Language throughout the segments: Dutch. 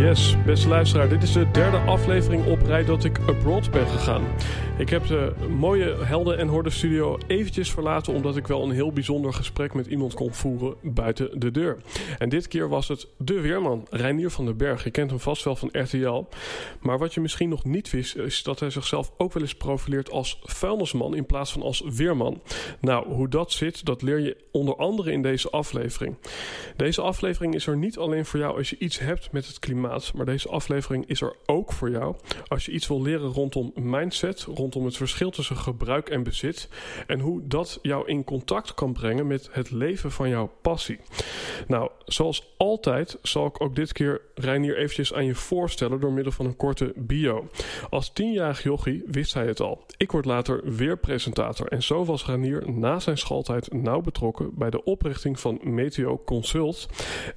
Yes, beste luisteraar, dit is de derde aflevering op rij dat ik abroad ben gegaan. Ik heb de mooie Helden en Horde studio eventjes verlaten omdat ik wel een heel bijzonder gesprek met iemand kon voeren buiten de deur. En dit keer was het de weerman, Reinier van den Berg. Je kent hem vast wel van RTL. Maar wat je misschien nog niet wist, is dat hij zichzelf ook wel eens profileert als vuilnisman in plaats van als weerman. Nou, hoe dat zit, dat leer je onder andere in deze aflevering. Deze aflevering is er niet alleen voor jou als je iets hebt met het klimaat maar deze aflevering is er ook voor jou als je iets wil leren rondom mindset, rondom het verschil tussen gebruik en bezit en hoe dat jou in contact kan brengen met het leven van jouw passie. Nou, zoals altijd zal ik ook dit keer Reinier eventjes aan je voorstellen door middel van een korte bio. Als tienjarig jochie wist hij het al. Ik word later weer presentator en zo was Reinier na zijn schooltijd nauw betrokken bij de oprichting van Meteo Consult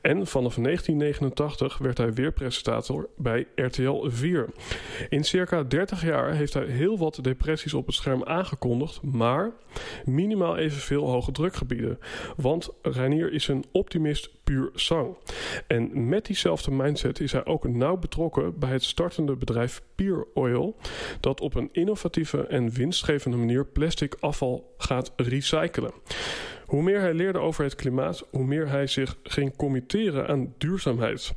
en vanaf 1989 werd hij weer presentator presentator bij RTL 4. In circa 30 jaar heeft hij heel wat depressies op het scherm aangekondigd, maar minimaal evenveel hoge drukgebieden. Want Reinier is een optimist puur sang. En met diezelfde mindset is hij ook nauw betrokken bij het startende bedrijf Pure Oil, dat op een innovatieve en winstgevende manier plastic afval gaat recyclen. Hoe meer hij leerde over het klimaat, hoe meer hij zich ging committeren aan duurzaamheid.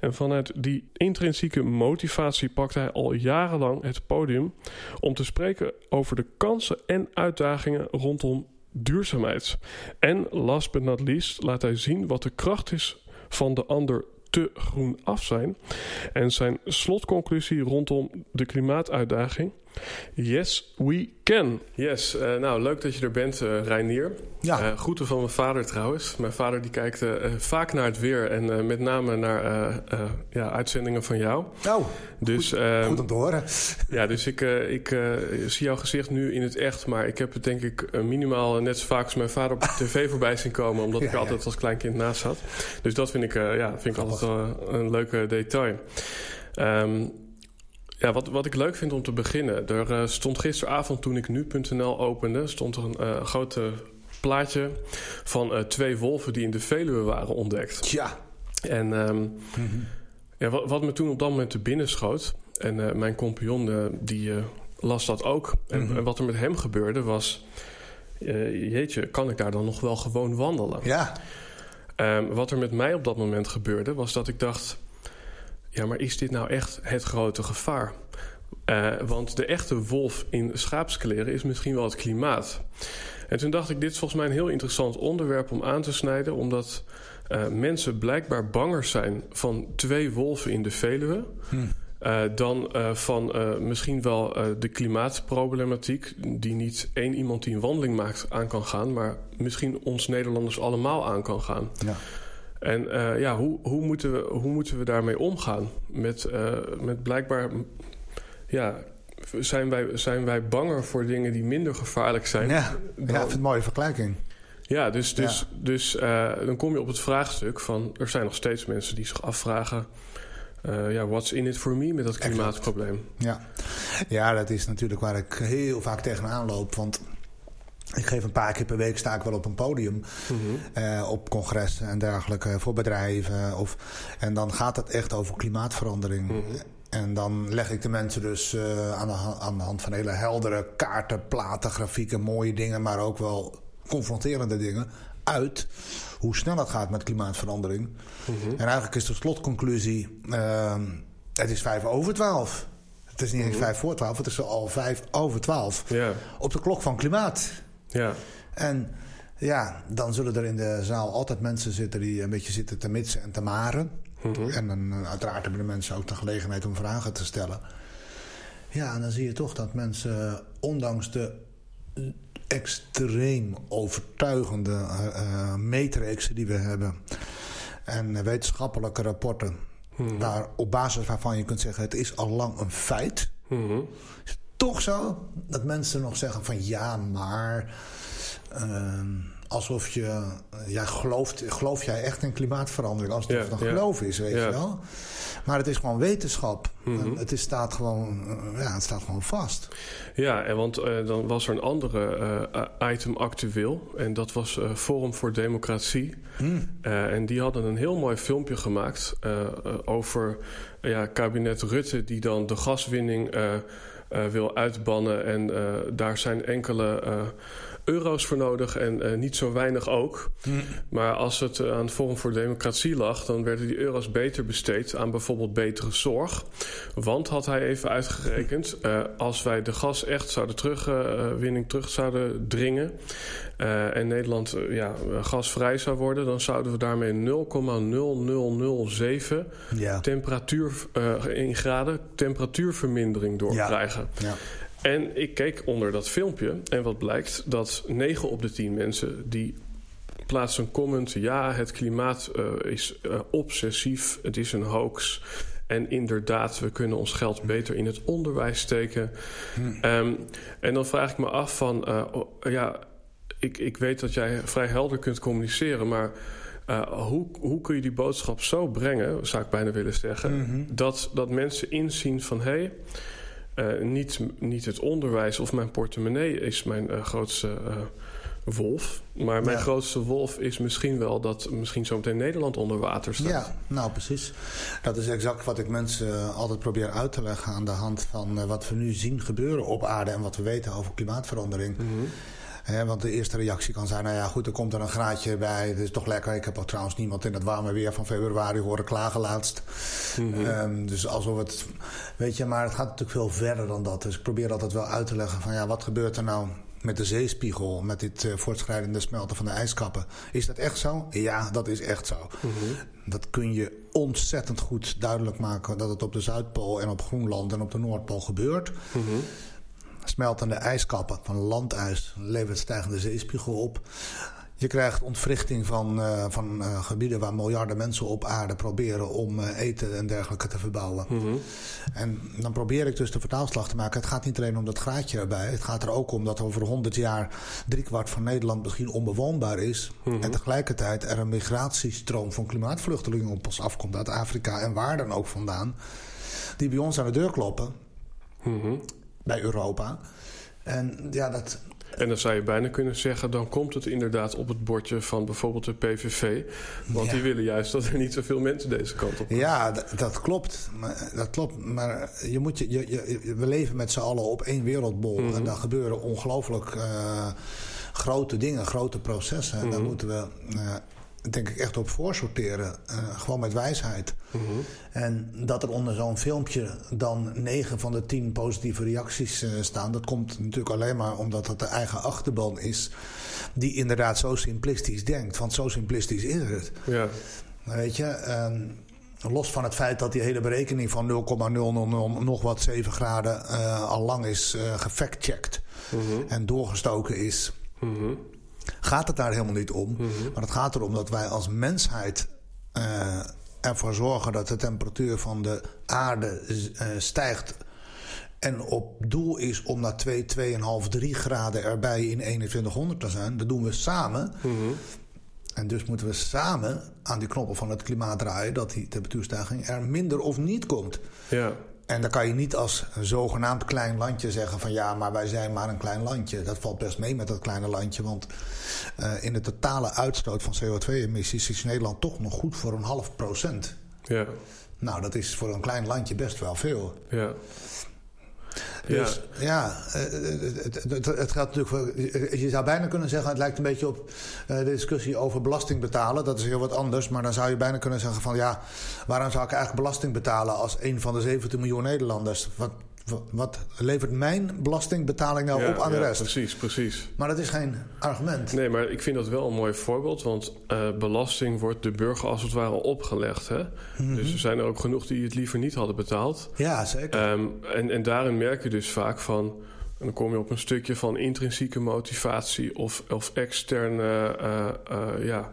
En vanuit die intrinsieke motivatie pakte hij al jarenlang het podium om te spreken over de kansen en uitdagingen rondom duurzaamheid. En last but not least laat hij zien wat de kracht is van de ander te groen af zijn. En zijn slotconclusie rondom de klimaatuitdaging. Yes, we can. Yes, uh, nou leuk dat je er bent, uh, Reinier. Ja. Uh, groeten van mijn vader trouwens. Mijn vader die kijkt vaak naar het weer en met name naar ja, uitzendingen van jou. Oh, dus, goed, ehm, goed om te horen. Ja, dus ik, ik zie jouw gezicht nu in het echt, maar ik heb het denk ik minimaal net zo vaak als mijn vader op tv voorbij zien komen, omdat ik altijd als klein kind naast zat. Dus dat vind ik, ja, vind ik altijd een leuke detail. Um, ja, wat, wat ik leuk vind om te beginnen. Er uh, stond gisteravond toen ik nu.nl opende... stond er een uh, grote plaatje van uh, twee wolven die in de Veluwe waren ontdekt. Ja. En um, ja, wat, wat, me toen op dat moment te binnen schoot... en mijn compagnon die las dat ook. En, mm -hmm. en, wat er met hem gebeurde was... jeetje, kan ik daar dan nog wel gewoon wandelen? Ja. Um, wat er met mij op dat moment gebeurde was dat ik dacht ja, maar is dit nou echt het grote gevaar? Uh, want de echte wolf in schaapskleren is misschien wel het klimaat. En toen dacht ik, dit is volgens mij een heel interessant onderwerp om aan te snijden, omdat uh, mensen blijkbaar banger zijn van twee wolven in de Veluwe. Hmm. Uh, dan van misschien wel de klimaatproblematiek, die niet één iemand die een wandeling maakt aan kan gaan, maar misschien ons Nederlanders allemaal aan kan gaan. Ja. En uh, ja, hoe, hoe, moeten we, hoe moeten we daarmee omgaan? Met, uh, met blijkbaar, ja, zijn wij, zijn wij banger voor dingen die minder gevaarlijk zijn? Ja, dan... ja ik vind het een mooie vergelijking. Ja, dus, dus, ja. dus uh, dan kom je op het vraagstuk van... er zijn nog steeds mensen die zich afvragen... ja, what's in it for me met dat klimaatprobleem? Ja. ja, dat is natuurlijk waar ik heel vaak tegenaan loop. Want ik geef een paar keer per week sta ik wel op een podium. Mm -hmm. uh, op congressen en dergelijke voor bedrijven. Of, en dan gaat het echt over klimaatverandering. Mm -hmm. En dan leg ik de mensen dus uh, aan, de aan, de hand van hele heldere kaarten, platen, grafieken, mooie dingen, maar ook wel confronterende dingen uit hoe snel het gaat met klimaatverandering. Mm -hmm. En eigenlijk is de slotconclusie. Uh, Het is vijf over twaalf. Het is niet eens vijf voor twaalf, het is al vijf over twaalf. Op de klok van klimaat. Ja. En ja, dan zullen er in de zaal altijd mensen zitten die een beetje zitten te mitsen en te maren. En dan eh, uiteraard hebben de mensen ook de gelegenheid om vragen te stellen. Ja, en dan zie je toch dat mensen, ondanks de extreem overtuigende uh, matrixen die we hebben... en wetenschappelijke rapporten... waar op basis waarvan je kunt zeggen... het is al lang een feit... het toch zo dat mensen nog zeggen van... ja, maar... ehm, alsof je... Ja, gelooft, geloof jij echt in klimaatverandering? Als het Ja, een ja. geloof is, weet Ja. je wel? Maar het is gewoon wetenschap. En het, is, staat gewoon, eh, ja, het staat gewoon vast. Ja, en want eh, dan was er een andere eh, item actueel. En dat was eh, Forum voor Democratie. Eh, en die hadden een heel mooi filmpje gemaakt eh, eh, over ja, kabinet Rutte, die dan de gaswinning eh, eh, wil uitbannen. En eh, daar zijn enkele eh, euro's voor nodig en eh, niet zo weinig ook. Maar als het eh, aan Forum voor Democratie lag, dan werden die euro's beter besteed aan bijvoorbeeld betere zorg. Want had hij even uitgerekend, eh, als wij de gas echt zouden terugwinning terug zouden dringen en Nederland ja, gasvrij zou worden, dan zouden we daarmee 0,0007 Ja. temperatuur in graden temperatuurvermindering doorkrijgen. Ja. En ik keek onder dat filmpje en wat blijkt dat 9 op de 10 mensen die plaatsen een comment: ja, het klimaat eh, is eh, obsessief, het is een hoax. En inderdaad, we kunnen ons geld beter in het onderwijs steken. Ehm, en dan vraag ik me af van, eh, ja, ik, ik weet dat jij vrij helder kunt communiceren, maar hoe, hoe kun je die boodschap zo brengen, zou ik bijna willen zeggen, dat, dat mensen inzien van hé, hey, eh, niet, niet het onderwijs of mijn portemonnee is mijn eh, grootste eh, wolf. Maar mijn Ja. grootste wolf is misschien wel dat misschien zometeen Nederland onder water staat. Ja, nou precies. Dat is exact wat ik mensen altijd probeer uit te leggen aan de hand van wat we nu zien gebeuren op aarde en wat we weten over klimaatverandering. Want de eerste reactie kan zijn, nou ja goed, er komt er een graadje bij. Het is toch lekker. Ik heb ook trouwens niemand in het warme weer van februari horen klagen laatst. Ehm, dus alsof het, weet je, maar het gaat natuurlijk veel verder dan dat. Dus ik probeer altijd wel uit te leggen van ja, wat gebeurt er nou met de zeespiegel, met dit eh, voortschrijdende smelten van de ijskappen. Is dat echt zo? Ja, dat is echt zo. Dat kun je ontzettend goed duidelijk maken dat het op de Zuidpool en op Groenland en op de Noordpool gebeurt. Smeltende ijskappen van landijs levert stijgende zeespiegel op. Je krijgt ontwrichting van, eh, van eh, gebieden waar miljarden mensen op aarde proberen om eh, eten en dergelijke te verbouwen. En dan probeer ik dus de vertaalslag te maken. Het gaat niet alleen om dat graadje erbij. Het gaat er ook om dat over 100 jaar driekwart van Nederland misschien onbewoonbaar is. En tegelijkertijd er een migratiestroom van klimaatvluchtelingen op ons afkomt uit Afrika en waar dan ook vandaan. Die bij ons aan de deur kloppen. Bij Europa. En ja, dat, En dan zou je bijna kunnen zeggen, dan komt het inderdaad op het bordje van bijvoorbeeld de PVV. Want Ja. die willen juist dat er niet zoveel mensen deze kant op. Ja, dat klopt. Maar, dat klopt. Maar je moet je, je, je- we leven met z'n allen op één wereldbol. En daar gebeuren ongelooflijk eh, grote dingen, grote processen. En daar moeten we, eh, denk ik, echt op voorsorteren. Eh, gewoon met wijsheid. En dat er onder zo'n filmpje dan 9 van de 10 positieve reacties eh, staan... dat komt natuurlijk alleen maar omdat het de eigen achterban is... die inderdaad zo simplistisch denkt. Want zo simplistisch is het. Ja, Weet je, ehm, los van het feit dat die hele berekening van 0,000 nog wat 7 graden eh, al lang is eh gefactcheckt en doorgestoken is, gaat het daar helemaal niet om. Maar het gaat erom dat wij als mensheid eh, ervoor zorgen dat de temperatuur van de aarde eh, stijgt. En op doel is om naar 2, 2,5, 3 graden erbij in 2100 te zijn. Dat doen we samen. En dus moeten we samen aan die knoppen van het klimaat draaien... dat die temperatuurstijging er minder of niet komt. ja, En dan kan je niet als een zogenaamd klein landje zeggen van... ja, maar wij zijn maar een klein landje. Dat valt best mee met dat kleine landje. Want eh, in de totale uitstoot van CO2-emissies... is Nederland toch nog goed voor een half procent. ja, Nou, dat is voor een klein landje best wel veel. ja. Dus ja, het, het, het, gaat natuurlijk. Je zou bijna kunnen zeggen, het lijkt een beetje op de discussie over belasting betalen. Dat is heel wat anders. Maar dan zou je bijna kunnen zeggen van ja, waarom zou ik eigenlijk belasting betalen als een van de 17 miljoen Nederlanders? Wat, wat levert mijn belastingbetaling nou op aan de rest? Precies, precies. Maar dat is geen argument. Nee, maar ik vind dat wel een mooi voorbeeld. Want uh, belasting wordt de burger als het ware opgelegd. Hè? Mhm. Dus er zijn er ook genoeg die het liever niet hadden betaald. Ja, zeker. Um, en, en daarin merk je dus vaak van... En dan kom je op een stukje van intrinsieke motivatie of, of externe, uh, uh, ja,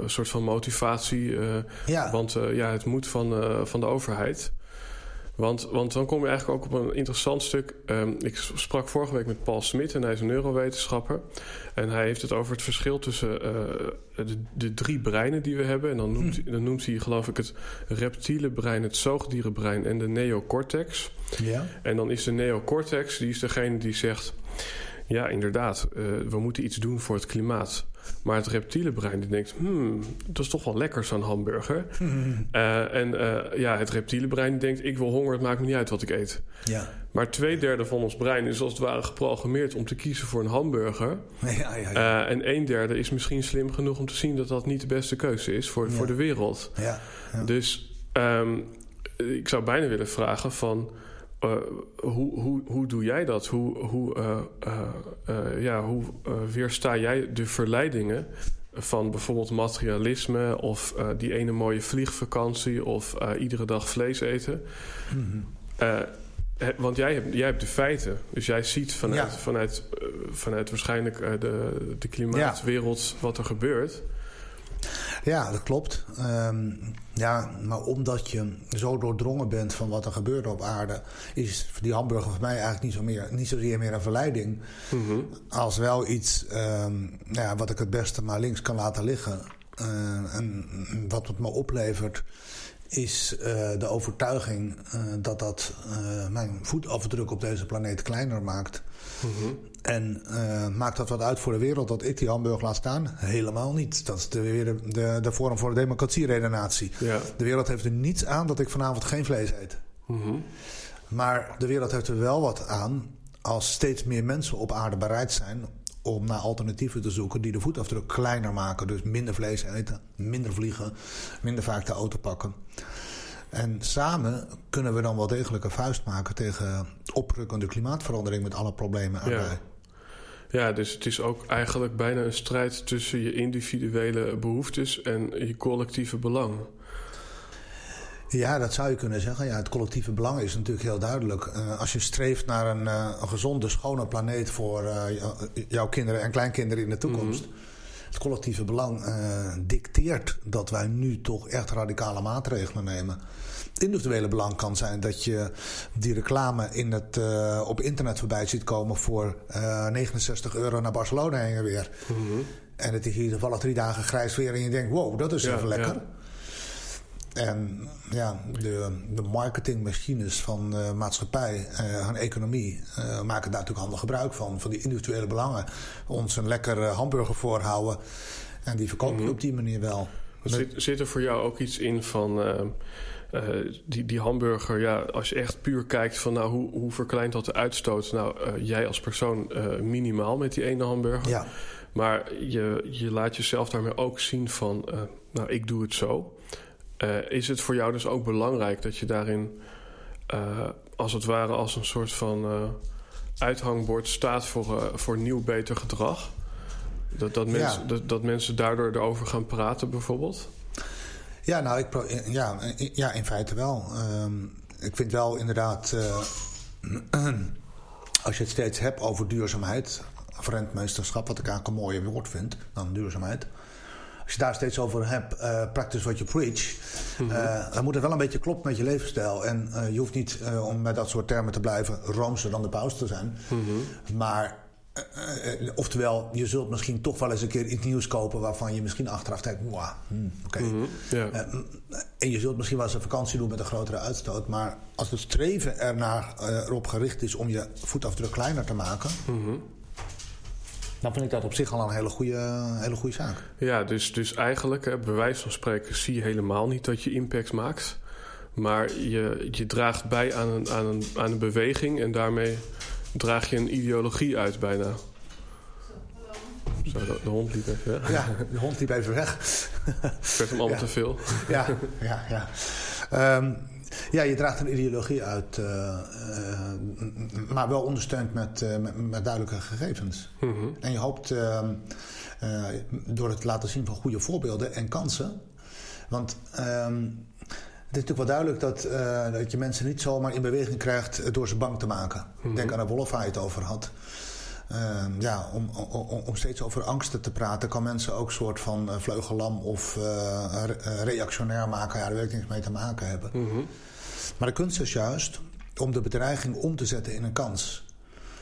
een soort van motivatie. Ja. Want ja, het moet van, van de overheid. Want, want dan kom je eigenlijk ook op een interessant stuk. Um, ik sprak vorige week met Paul Smit en hij is een neurowetenschapper. En hij heeft het over het verschil tussen uh, de, de, drie breinen die we hebben. En dan noemt, hm. dan noemt hij geloof ik het reptiele brein, het zoogdierenbrein en de neocortex. Ja. En dan is de neocortex, die is degene die zegt... Ja, inderdaad, uh, we moeten iets doen voor het klimaat. Maar het reptiele brein die denkt, hmm, dat is toch wel lekker zo'n hamburger. Uh, en uh, ja, het reptiele brein denkt, ik wil honger, het maakt me niet uit wat ik eet. Ja. Maar twee derde van ons brein is als het ware geprogrammeerd om te kiezen voor een hamburger. Ja, ja, ja. En een derde is misschien slim genoeg om te zien dat dat niet de beste keuze is voor, voor de wereld. Ja, Dus um, ik zou bijna willen vragen van uh, hoe, hoe, hoe doe jij dat? Hoe, hoe, uh, uh, ja, hoe weersta jij de verleidingen van bijvoorbeeld materialisme of die ene mooie vliegvakantie of iedere dag vlees eten? Mm -hmm. want jij hebt, jij hebt de feiten. Dus jij ziet vanuit, vanuit, vanuit waarschijnlijk de, de klimaatwereld wat er gebeurt. Ja, dat klopt. Um, ja, maar omdat je zo doordrongen bent van wat er gebeurt op aarde, is die hamburger voor mij eigenlijk niet, zo meer, niet zozeer meer een verleiding. Mm Als wel iets um, ja, wat ik het beste maar links kan laten liggen. Uh, en wat het me oplevert, is uh, de overtuiging uh, dat dat mijn voetafdruk op deze planeet kleiner maakt. En uh, maakt dat wat uit voor de wereld dat ik die hamburger laat staan? Helemaal niet. Dat is de, weer de, de, de vorm voor de democratie-redenatie. Ja. De wereld heeft er niets aan dat ik vanavond geen vlees eet. Mm Maar de wereld heeft er wel wat aan als steeds meer mensen op aarde bereid zijn om naar alternatieven te zoeken die de voetafdruk kleiner maken. Dus minder vlees eten, minder vliegen, minder vaak de auto pakken. En samen kunnen we dan wel degelijk een vuist maken tegen oprukkende klimaatverandering met alle problemen erbij. Ja. Ja, dus het is ook eigenlijk bijna een strijd tussen je individuele behoeftes en je collectieve belang. Ja, dat zou je kunnen zeggen. Ja, het collectieve belang is natuurlijk heel duidelijk. Uh, als je streeft naar een, uh, een gezonde, schone planeet voor uh, jouw kinderen en kleinkinderen in de toekomst. Mm -hmm. Het collectieve belang dicteert dat wij nu toch echt radicale maatregelen nemen individuele belang kan zijn dat je die reclame in het, uh, op internet voorbij ziet komen voor uh, eh, 69 euro naar Barcelona heen en weer. Mm -hmm. En het is hier toevallig drie dagen grijs weer en je denkt, wow, dat is ja, even lekker. Ja. En ja, de, de marketingmachines van de maatschappij uh, en economie uh, maken daar natuurlijk handig gebruik van. Van die individuele belangen. Ons een lekker hamburger voorhouden. En die verkopen mm -hmm. op die manier wel. Zit, zit, er voor jou ook iets in van uh, die, die hamburger, ja, als je echt puur kijkt van nou, hoe, hoe verkleint dat de uitstoot? Nou, uh, jij als persoon uh, minimaal met die ene hamburger. Ja. Maar je, je laat jezelf daarmee ook zien van, nou, ik doe het zo. is het voor jou dus ook belangrijk dat je daarin, als het ware, als een soort van uithangbord staat voor, voor nieuw, beter gedrag? Dat, dat, mensen, dat, dat mensen daardoor erover gaan praten, bijvoorbeeld? Ja, nou, ik, ja, ja, in feite wel. Um, ik vind wel inderdaad, uh, als je het steeds hebt over duurzaamheid, rentmeesterschap, wat ik eigenlijk een mooier woord vind dan duurzaamheid. Als je daar steeds over hebt, uh, practice what you preach, mm -hmm. dan moet het wel een beetje kloppen met je levensstijl. En je hoeft niet, om met dat soort termen te blijven, roomser dan de paus te zijn. Mm -hmm. Maar uh, uh, oftewel, je zult misschien toch wel eens een keer iets nieuws kopen waarvan je misschien achteraf denkt, wow, hmm, oké. Okay. Mm -hmm, uh, en je zult misschien wel eens een vakantie doen met een grotere uitstoot. Maar als het streven ernaar erop gericht is om je voetafdruk kleiner te maken. Mm -hmm. Dan vind ik dat op zich al een hele goede, hele goede zaak. Ja, dus, dus eigenlijk, bij wijze van spreken, zie je helemaal niet dat je impact maakt. Maar je, je draagt bij aan een, aan, een, aan een beweging en daarmee draag je een ideologie uit bijna. Zo, de, de hond liep even weg. Ja, de hond liep even weg. Het werd hem allemaal Ja. te veel. ja, ja, ja. Ehm, ja, je draagt een ideologie uit, eh, eh, maar wel ondersteund met, eh, met, met duidelijke gegevens. Mhm. En je hoopt ehm, eh, door het laten zien van goede voorbeelden en kansen. Want ehm, het is natuurlijk wel duidelijk dat, eh, dat je mensen niet zomaar in beweging krijgt door ze bang te maken. Mhm. Denk aan de wolf waar je het over had. Ehm, ja, om, om, om steeds over angsten te praten, kan mensen ook een soort van eh, vleugellam of eh, re- reactionair maken. Ja, daar wil ik niks mee te maken hebben. Mhm. Maar de kunst is juist om de bedreiging om te zetten in een kans.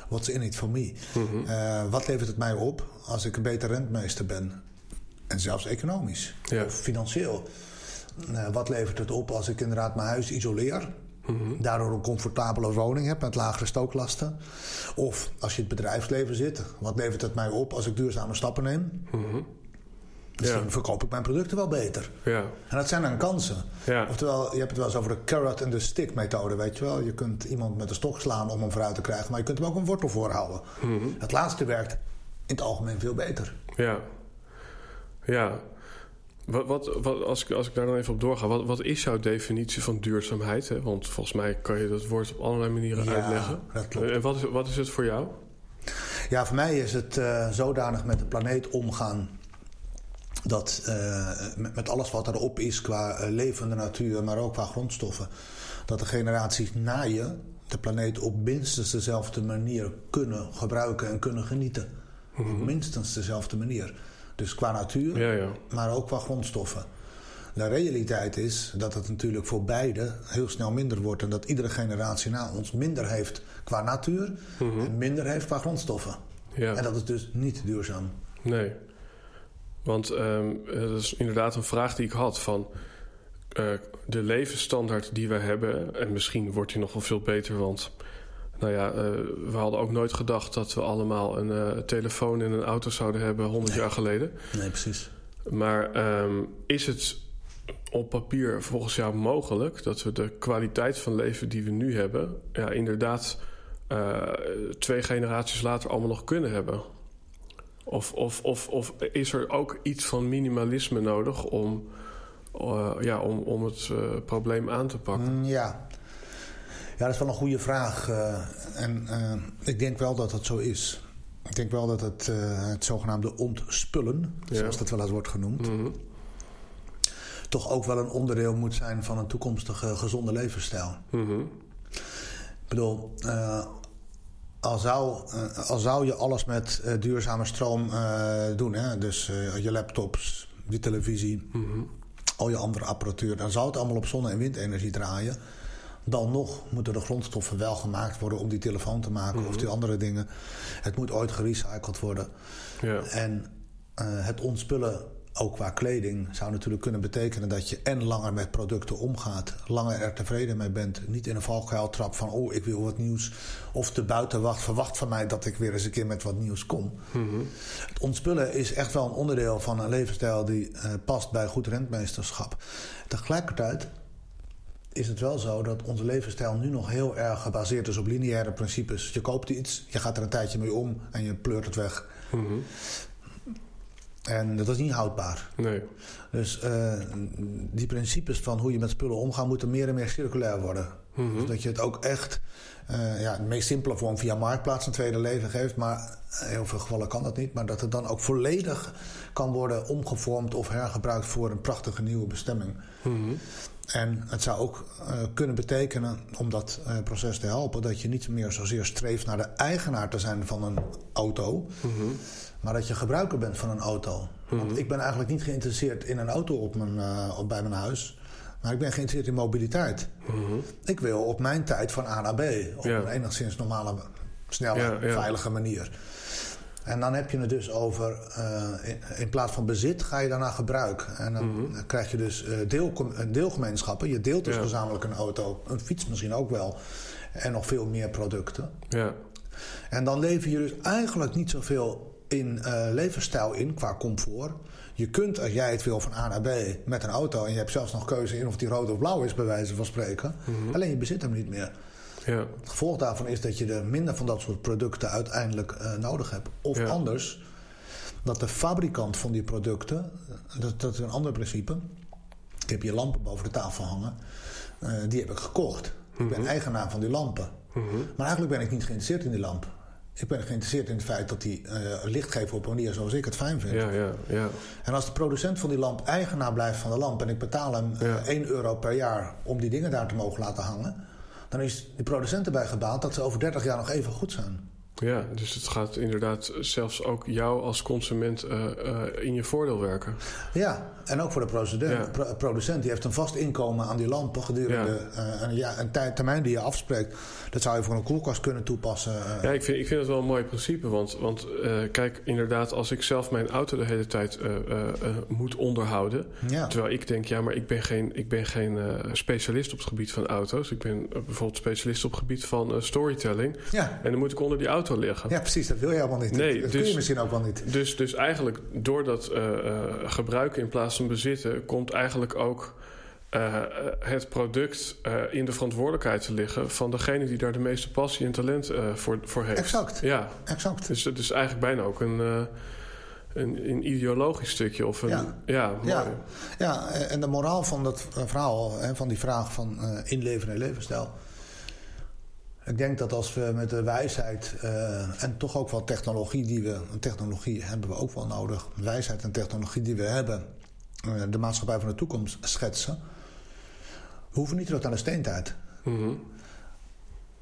What's in it for me? Mhm. Wat levert het mij op als ik een beter rentmeester ben? En zelfs economisch Ja. of financieel. Eh, wat levert het op als ik inderdaad mijn huis isoleer? Mhm. Daardoor een comfortabele woning heb met lagere stooklasten. Of als je in het bedrijfsleven zit, wat levert het mij op als ik duurzame stappen neem? Mhm. Misschien Ja. verkoop ik mijn producten wel beter. Ja, En dat zijn dan kansen. ja, Oftewel, je hebt het wel eens over de carrot en de stick methode, weet je wel. Je kunt iemand met een stok slaan om hem vooruit te krijgen, maar je kunt hem ook een wortel voorhouden. Mhm. Het laatste werkt in het algemeen veel beter. ja. Ja. Wat, wat, wat, als, ik, als ik daar dan even op doorga, wat, wat is jouw definitie van duurzaamheid? Hè? Want volgens mij kan je dat woord op allerlei manieren Ja, uitleggen. dat klopt. En wat is, wat is het voor jou? Ja, voor mij is het eh, zodanig met de planeet omgaan dat eh, met, met alles wat erop is qua eh, levende natuur, maar ook qua grondstoffen, dat de generaties na je de planeet op minstens dezelfde manier kunnen gebruiken en kunnen genieten. Op minstens dezelfde manier. Dus qua natuur, Ja, ja. maar ook qua grondstoffen. De realiteit is dat het natuurlijk voor beide heel snel minder wordt en dat iedere generatie na ons minder heeft qua natuur en minder heeft qua grondstoffen. ja. En dat is dus niet duurzaam. Nee. Want ehm, dat is inderdaad een vraag die ik had van eh, de levensstandaard die we hebben, en misschien wordt die nog wel veel beter, want nou ja, eh, we hadden ook nooit gedacht dat we allemaal een eh, telefoon en een auto zouden hebben 100 jaar geleden. Nee, precies. Maar ehm, is het op papier volgens jou mogelijk dat we de kwaliteit van leven die we nu hebben, ja, inderdaad eh, twee generaties later allemaal nog kunnen hebben? Of, of, of, of is er ook iets van minimalisme nodig om, eh, ja, om, om het eh, probleem aan te pakken? Mm, ja. Ja, dat is wel een goede vraag. eh, en eh, ik denk wel dat het zo is. Ik denk wel dat het, eh, het zogenaamde ontspullen, Ja. zoals dat wel eens wordt genoemd, Mhm. toch ook wel een onderdeel moet zijn van een toekomstige gezonde levensstijl. Mhm. Ik bedoel, al, zou, al zou je alles met duurzame stroom doen, hè? dus je laptops, je televisie, Mhm. al je andere apparatuur, dan zou het allemaal op zonne- en windenergie draaien. Dan nog moeten de grondstoffen wel gemaakt worden om die telefoon te maken of die andere dingen. Het moet ooit gerecycled worden. Ja. En eh, het ontspullen, ook qua kleding, zou natuurlijk kunnen betekenen dat je en langer met producten omgaat, langer er tevreden mee bent, niet in een valkuil trapt van oh ik wil wat nieuws, of de buitenwacht verwacht van mij dat ik weer eens een keer met wat nieuws kom. Mhm. Het ontspullen is echt wel een onderdeel van een levensstijl die eh, past bij goed rentmeesterschap. Tegelijkertijd is het wel zo dat onze levensstijl nu nog heel erg gebaseerd is op lineaire principes. Je koopt iets, je gaat er een tijdje mee om en je pleurt het weg. Mhm. En dat is niet houdbaar. Nee. Dus eh, die principes van hoe je met spullen omgaat moeten meer en meer circulair worden. Mhm. Zodat je het ook echt, eh, ja, de meest simpele vorm via marktplaats een tweede leven geeft. Maar in heel veel gevallen kan dat niet. Maar dat het dan ook volledig kan worden omgevormd of hergebruikt voor een prachtige nieuwe bestemming. Mhm. En het zou ook eh, kunnen betekenen, om dat eh, proces te helpen, dat je niet meer zozeer streeft naar de eigenaar te zijn van een auto, Mhm. maar dat je gebruiker bent van een auto. Want ik ben eigenlijk niet geïnteresseerd in een auto op mijn, eh, op, bij mijn huis, maar ik ben geïnteresseerd in mobiliteit. Mhm. Ik wil op mijn tijd van A naar B, op Ja. een enigszins normale, snelle, Ja, ja. veilige manier. En dan heb je het dus over, eh, in, in plaats van bezit ga je daarna gebruik. En dan krijg je dus eh, deel, deelgemeenschappen. Je deelt dus Ja. gezamenlijk een auto, een fiets misschien ook wel. En nog veel meer producten. Ja. En dan lever je dus eigenlijk niet zoveel in uh, levensstijl in qua comfort. Je kunt, als jij het wil, van A naar B met een auto... en je hebt zelfs nog keuze in of die rood of blauw is, bij wijze van spreken. Mhm. Alleen je bezit hem niet meer. Ja. Het gevolg daarvan is dat je er minder van dat soort producten uiteindelijk uh, nodig hebt. Of Ja. anders, dat de fabrikant van die producten... Dat, dat is een ander principe. Ik heb hier lampen boven de tafel hangen. Eh, die heb ik gekocht. Ik ben eigenaar van die lampen. Mhm. Maar eigenlijk ben ik niet geïnteresseerd in die lamp. Ik ben geïnteresseerd in het feit dat die eh, licht geven op een manier zoals ik het fijn vind. Ja, ja, ja. En als de producent van die lamp eigenaar blijft van de lamp... en ik betaal hem eh, Ja. 1 euro per jaar om die dingen daar te mogen laten hangen... dan is die producent erbij gebaat dat ze over 30 jaar nog even goed zijn. Ja, dus het gaat inderdaad zelfs ook jou als consument eh, eh, in je voordeel werken. Ja, en ook voor de producent. Ja. pro- producent die heeft een vast inkomen aan die lampen gedurende eh, een, ja, een termijn die je afspreekt. Dat zou je voor een koelkast kunnen toepassen. Ja, ik vind, ik vind het wel een mooi principe. Want, want kijk, inderdaad, als ik zelf mijn auto de hele tijd moet onderhouden. ja. Terwijl ik denk, ja, maar ik ben geen, ik ben geen specialist op het gebied van auto's. Ik ben bijvoorbeeld specialist op het gebied van storytelling. Ja. En dan moet ik onder die auto liggen. ja, precies. Dat wil je helemaal niet. Nee, dat kun dus- je misschien ook wel niet. Dus, dus eigenlijk door dat eh, eh, gebruiken in plaats van bezitten, komt eigenlijk ook eh, het product in de verantwoordelijkheid te liggen van degene die daar de meeste passie en talent voor, voor heeft. Exact. Ja, Exact. dus het is eigenlijk bijna ook een, een, een ideologisch stukje. Of een, Ja. ja. Ja. Ja, en de moraal van dat verhaal, hè, van die vraag van inleven en levensstijl. Ik denk dat als we met de wijsheid eh, en toch ook wel technologie die we... Technologie hebben we ook wel nodig. Wijsheid en technologie die we hebben... eh, de maatschappij van de toekomst schetsen. We hoeven niet terug aan de steentijd. Mhm.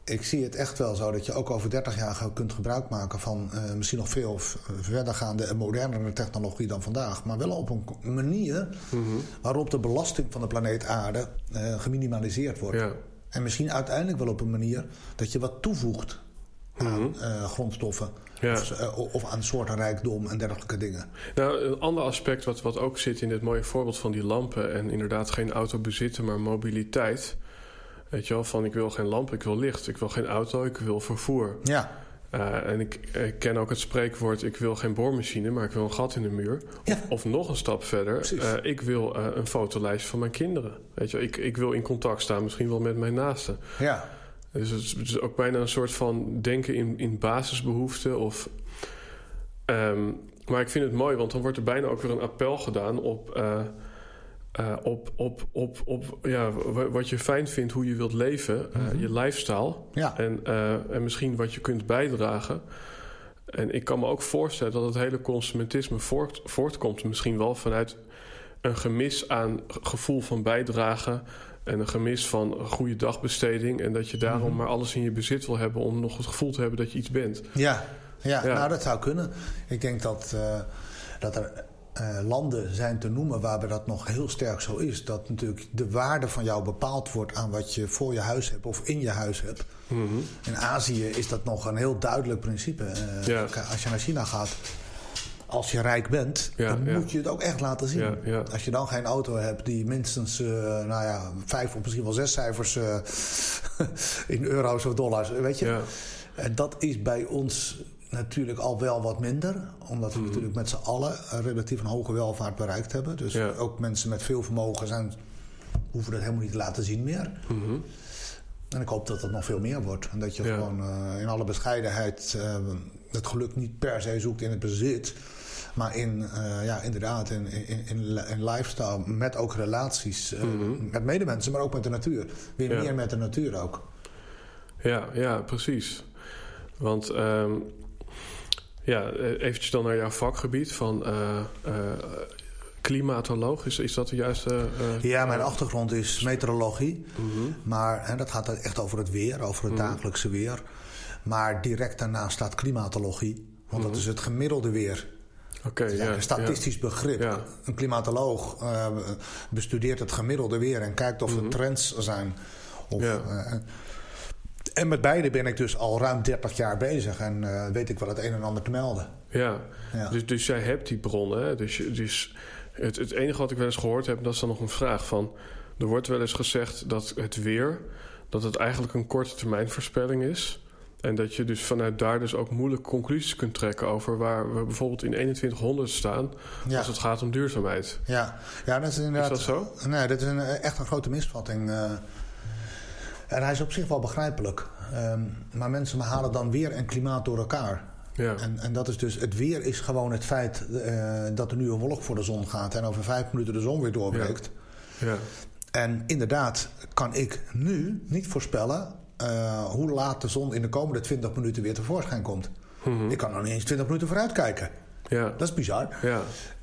Ik zie het echt wel zo dat je ook over 30 jaar kunt gebruik maken van eh, misschien nog veel verdergaande en modernere technologie dan vandaag. Maar wel op een manier Mhm. waarop de belasting van de planeet Aarde geminimaliseerd wordt. Ja. En misschien uiteindelijk wel op een manier dat je wat toevoegt aan eh, grondstoffen. Ja. Of, eh, of aan soorten rijkdom en dergelijke dingen. Nou, een ander aspect wat, wat ook zit in dit mooie voorbeeld van die lampen... en inderdaad geen auto bezitten, maar mobiliteit... Weet je wel, van ik wil geen lamp, ik wil licht. Ik wil geen auto, ik wil vervoer. Ja, Eh, en ik, ik ken ook het spreekwoord... ik wil geen boormachine, maar ik wil een gat in de muur. Ja. Of, of nog een stap verder, eh, ik wil eh, een fotolijst van mijn kinderen. Weet je, ik, ik wil in contact staan, misschien wel met mijn naasten. ja. Dus het is, het is ook bijna een soort van denken in, in basisbehoeften. Of, ehm, maar ik vind het mooi, want dan wordt er bijna ook weer een appel gedaan op, eh, op, op, op, op ja, wa- wat je fijn vindt, hoe je wilt leven, eh, Mhm. je lifestyle. ja. En, eh, en misschien wat je kunt bijdragen. En ik kan me ook voorstellen dat het hele consumentisme voort, voortkomt. Misschien wel vanuit een gemis aan gevoel van bijdrage. En een gemis van een goede dagbesteding. En dat je daarom Mhm. maar alles in je bezit wil hebben om nog het gevoel te hebben dat je iets bent. Ja, ja, Ja. nou dat zou kunnen. Ik denk dat, dat er eh, landen zijn te noemen waarbij dat nog heel sterk zo is. Dat natuurlijk de waarde van jou bepaald wordt aan wat je voor je huis hebt of in je huis hebt. Mhm. In Azië is dat nog een heel duidelijk principe. Eh, Ja. Als je naar China gaat, als je rijk bent, Ja, dan ja. moet je het ook echt laten zien. Ja. Als je dan geen auto hebt die minstens eh, nou ja, vijf of misschien wel zes cijfers in euro's of dollars, weet je. En dat is bij ons natuurlijk al wel wat minder. Omdat we Mhm. natuurlijk met z'n allen een relatief een hoge welvaart bereikt hebben. Dus Ja. ook mensen met veel vermogen zijn, hoeven dat helemaal niet te laten zien meer. Mhm. En ik hoop dat het nog veel meer wordt. En dat je Ja. gewoon eh, in alle bescheidenheid eh, het geluk niet per se zoekt in het bezit. Maar in, eh, ja, inderdaad, in, in, in, in lifestyle, met ook relaties. Mhm. Met medemensen, maar ook met de natuur. Weer Ja. meer met de natuur ook. ja, ja, precies. Want ehm, ja, eh, eventjes dan naar jouw vakgebied van eh, eh, klimatoloog. Is, is dat de juiste... Ja, mijn achtergrond is meteorologie. mhm. Maar hè, dat gaat echt over het weer, over het Mhm. dagelijkse weer. Maar direct daarnaast staat klimatologie. Want dat Mhm. is het gemiddelde weer. Oké, ja. een statistisch begrip. Ja. Een klimatoloog bestudeert het gemiddelde weer en kijkt of er trends zijn. Of, Ja. En met beide ben ik dus al ruim 30 jaar bezig en eh, weet ik wel het een en ander te melden. Ja, Ja. Dus, dus jij hebt die bronnen. Hè? Dus, dus het, het enige wat ik wel eens gehoord heb, dat is dan nog een vraag van... Er wordt wel eens gezegd dat het weer, dat het eigenlijk een korte termijn voorspelling is. En dat je dus vanuit daar dus ook moeilijk conclusies kunt trekken over waar we bijvoorbeeld in 2100 staan als het gaat om duurzaamheid. Ja, ja dat is inderdaad. Is dat zo? Nee, dat is een, echt een grote misvatting. Uh, en hij is op zich wel begrijpelijk. Ehm, maar mensen halen dan weer en klimaat door elkaar. Ja. En, en dat is dus, het weer is gewoon het feit uh, dat er nu een wolk voor de zon gaat en over vijf minuten de zon weer doorbreekt. Ja. ja. En inderdaad kan ik nu niet voorspellen uh, hoe laat de zon in de komende 20 minuten weer tevoorschijn komt. Mm -hmm. Ik kan nog niet eens 20 minuten vooruit kijken. Ja. Dat is bizar. Ja.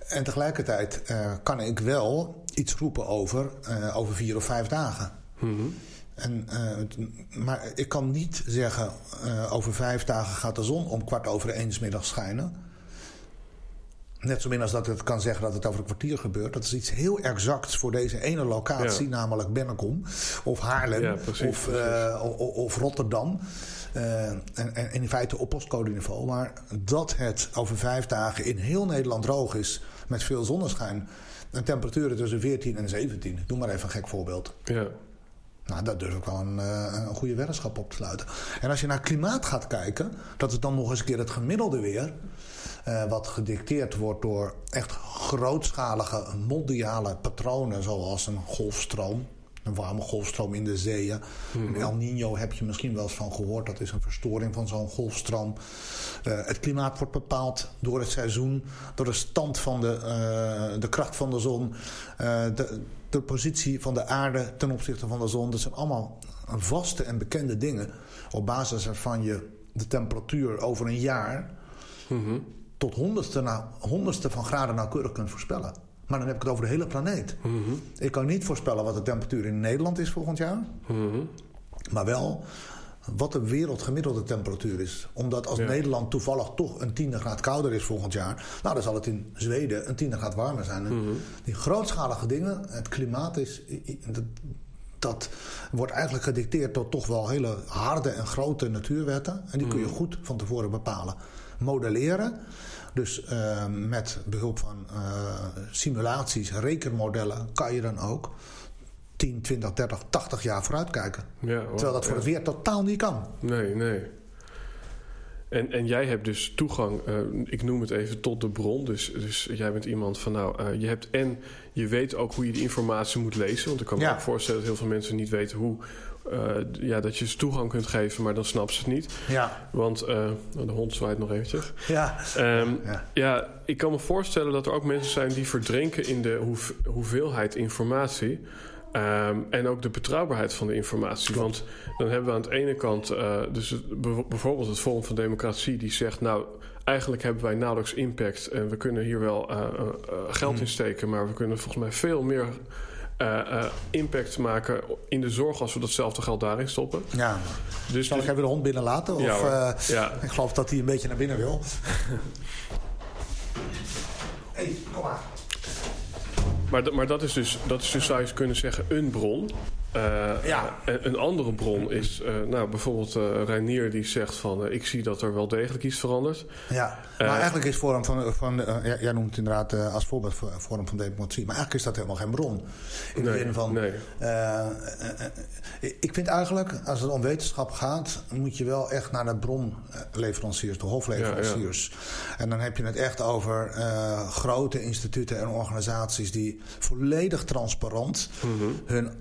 En tegelijkertijd uh, kan ik wel iets roepen over, over vier of vijf dagen. Mm -hmm. En, maar ik kan niet zeggen, over vijf dagen gaat de zon om kwart over één middag schijnen. Net zo min als dat het kan zeggen dat het over een kwartier gebeurt. Dat is iets heel exacts voor deze ene locatie, namelijk Bennekom. Of Haarlem. of, uh, of, Rotterdam. Uh, en, en, in feite op postcode-niveau. Maar dat het over vijf dagen in heel Nederland droog is. Met veel zonneschijn. En temperaturen tussen 14 en 17. Doe maar even een gek voorbeeld. Ja. Nou, daar durf ik wel een, een goede weddenschap op te sluiten. En als je naar klimaat gaat kijken, dat is dan nog eens een keer het gemiddelde weer. Uh, wat gedicteerd wordt door echt grootschalige mondiale patronen, zoals een golfstroom. Een warme golfstroom in de zeeën. Mm El Nino heb je misschien wel eens van gehoord. Dat is een verstoring van zo'n golfstroom. Uh, het klimaat wordt bepaald door het seizoen, door de stand van de, uh, de kracht van de zon, de, de positie van de aarde ten opzichte van de zon. Dat zijn allemaal vaste en bekende dingen. Op basis waarvan je de temperatuur over een jaar mm tot honderdste, na, honderdste van graden nauwkeurig kunt voorspellen. Maar dan heb ik het over de hele planeet. Mm -hmm. Ik kan niet voorspellen wat de temperatuur in Nederland is volgend jaar. Mm -hmm. Maar wel wat de wereldgemiddelde temperatuur is. Omdat als ja. Nederland toevallig toch een tiende graad kouder is volgend jaar... nou, dan zal het in Zweden een tiende graad warmer zijn. Mm -hmm. Die grootschalige dingen, het klimaat is... Dat, dat wordt eigenlijk gedicteerd door toch wel hele harde en grote natuurwetten. En die kun je goed van tevoren bepalen. Modelleren dus uh, met behulp van uh, simulaties, rekenmodellen, kan je dan ook 10, 20, 30, 80 jaar vooruitkijken. Ja, Terwijl dat voor ja. het weer totaal niet kan. Nee, nee. En, en jij hebt dus toegang, uh, ik noem het even, tot de bron. Dus, dus jij bent iemand van, nou, uh, je hebt en je weet ook hoe je die informatie moet lezen. Want ik kan me ja. ook voorstellen dat heel veel mensen niet weten hoe, uh, ja, dat je ze toegang kunt geven, maar dan snappen ze het niet. Ja. Want uh, de hond zwaait nog eventjes. Ja. Um, ja. ja. ik kan me voorstellen dat er ook mensen zijn die verdrinken in de hoeveelheid informatie. Um, en ook de betrouwbaarheid van de informatie. Want dan hebben we aan de ene kant, uh, dus het, bijvoorbeeld het Forum van Democratie, die zegt: Nou, eigenlijk hebben wij nauwelijks impact en we kunnen hier wel uh, uh, geld in steken, maar we kunnen volgens mij veel meer impact maken in de zorg als we datzelfde geld daarin stoppen. Ja. Dus, Zal ik even de hond binnen laten? Of, ja, ja. Ik geloof dat hij een beetje naar binnen wil. hey, kom maar. Maar, maar dat, is dus, dat is dus, zou je kunnen zeggen, een bron. Uh, ja. Een andere bron is uh, nou, bijvoorbeeld uh, Reinier die zegt van ik zie dat er wel degelijk iets verandert. Ja, maar eigenlijk is Forum van, van jij noemt het inderdaad als voorbeeld Forum van Democratie, maar eigenlijk is dat helemaal geen bron. In nee, de zin van, nee. ik vind eigenlijk als het om wetenschap gaat, moet je wel echt naar de bronleveranciers, de hofleveranciers. Ja, ja. En dan heb je het echt over grote instituten en organisaties die volledig transparant mm -hmm. hun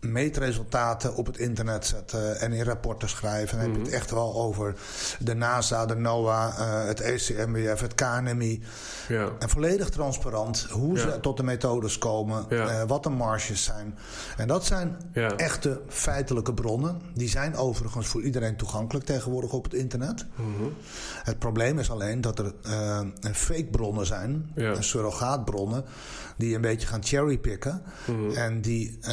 meetresultaten op het internet zetten en in rapporten schrijven. Dan heb je het echt wel over de NASA, de NOAA, uh, het ECMWF, het KNMI. Ja. En volledig transparant hoe ja. ze tot de methodes komen, ja. uh, wat de marges zijn. En dat zijn echte feitelijke bronnen. Die zijn overigens voor iedereen toegankelijk tegenwoordig op het internet. Mm -hmm. Het probleem is alleen dat er uh, fake bronnen zijn, surrogaatbronnen die een beetje gaan cherrypicken. Mm. En die uh,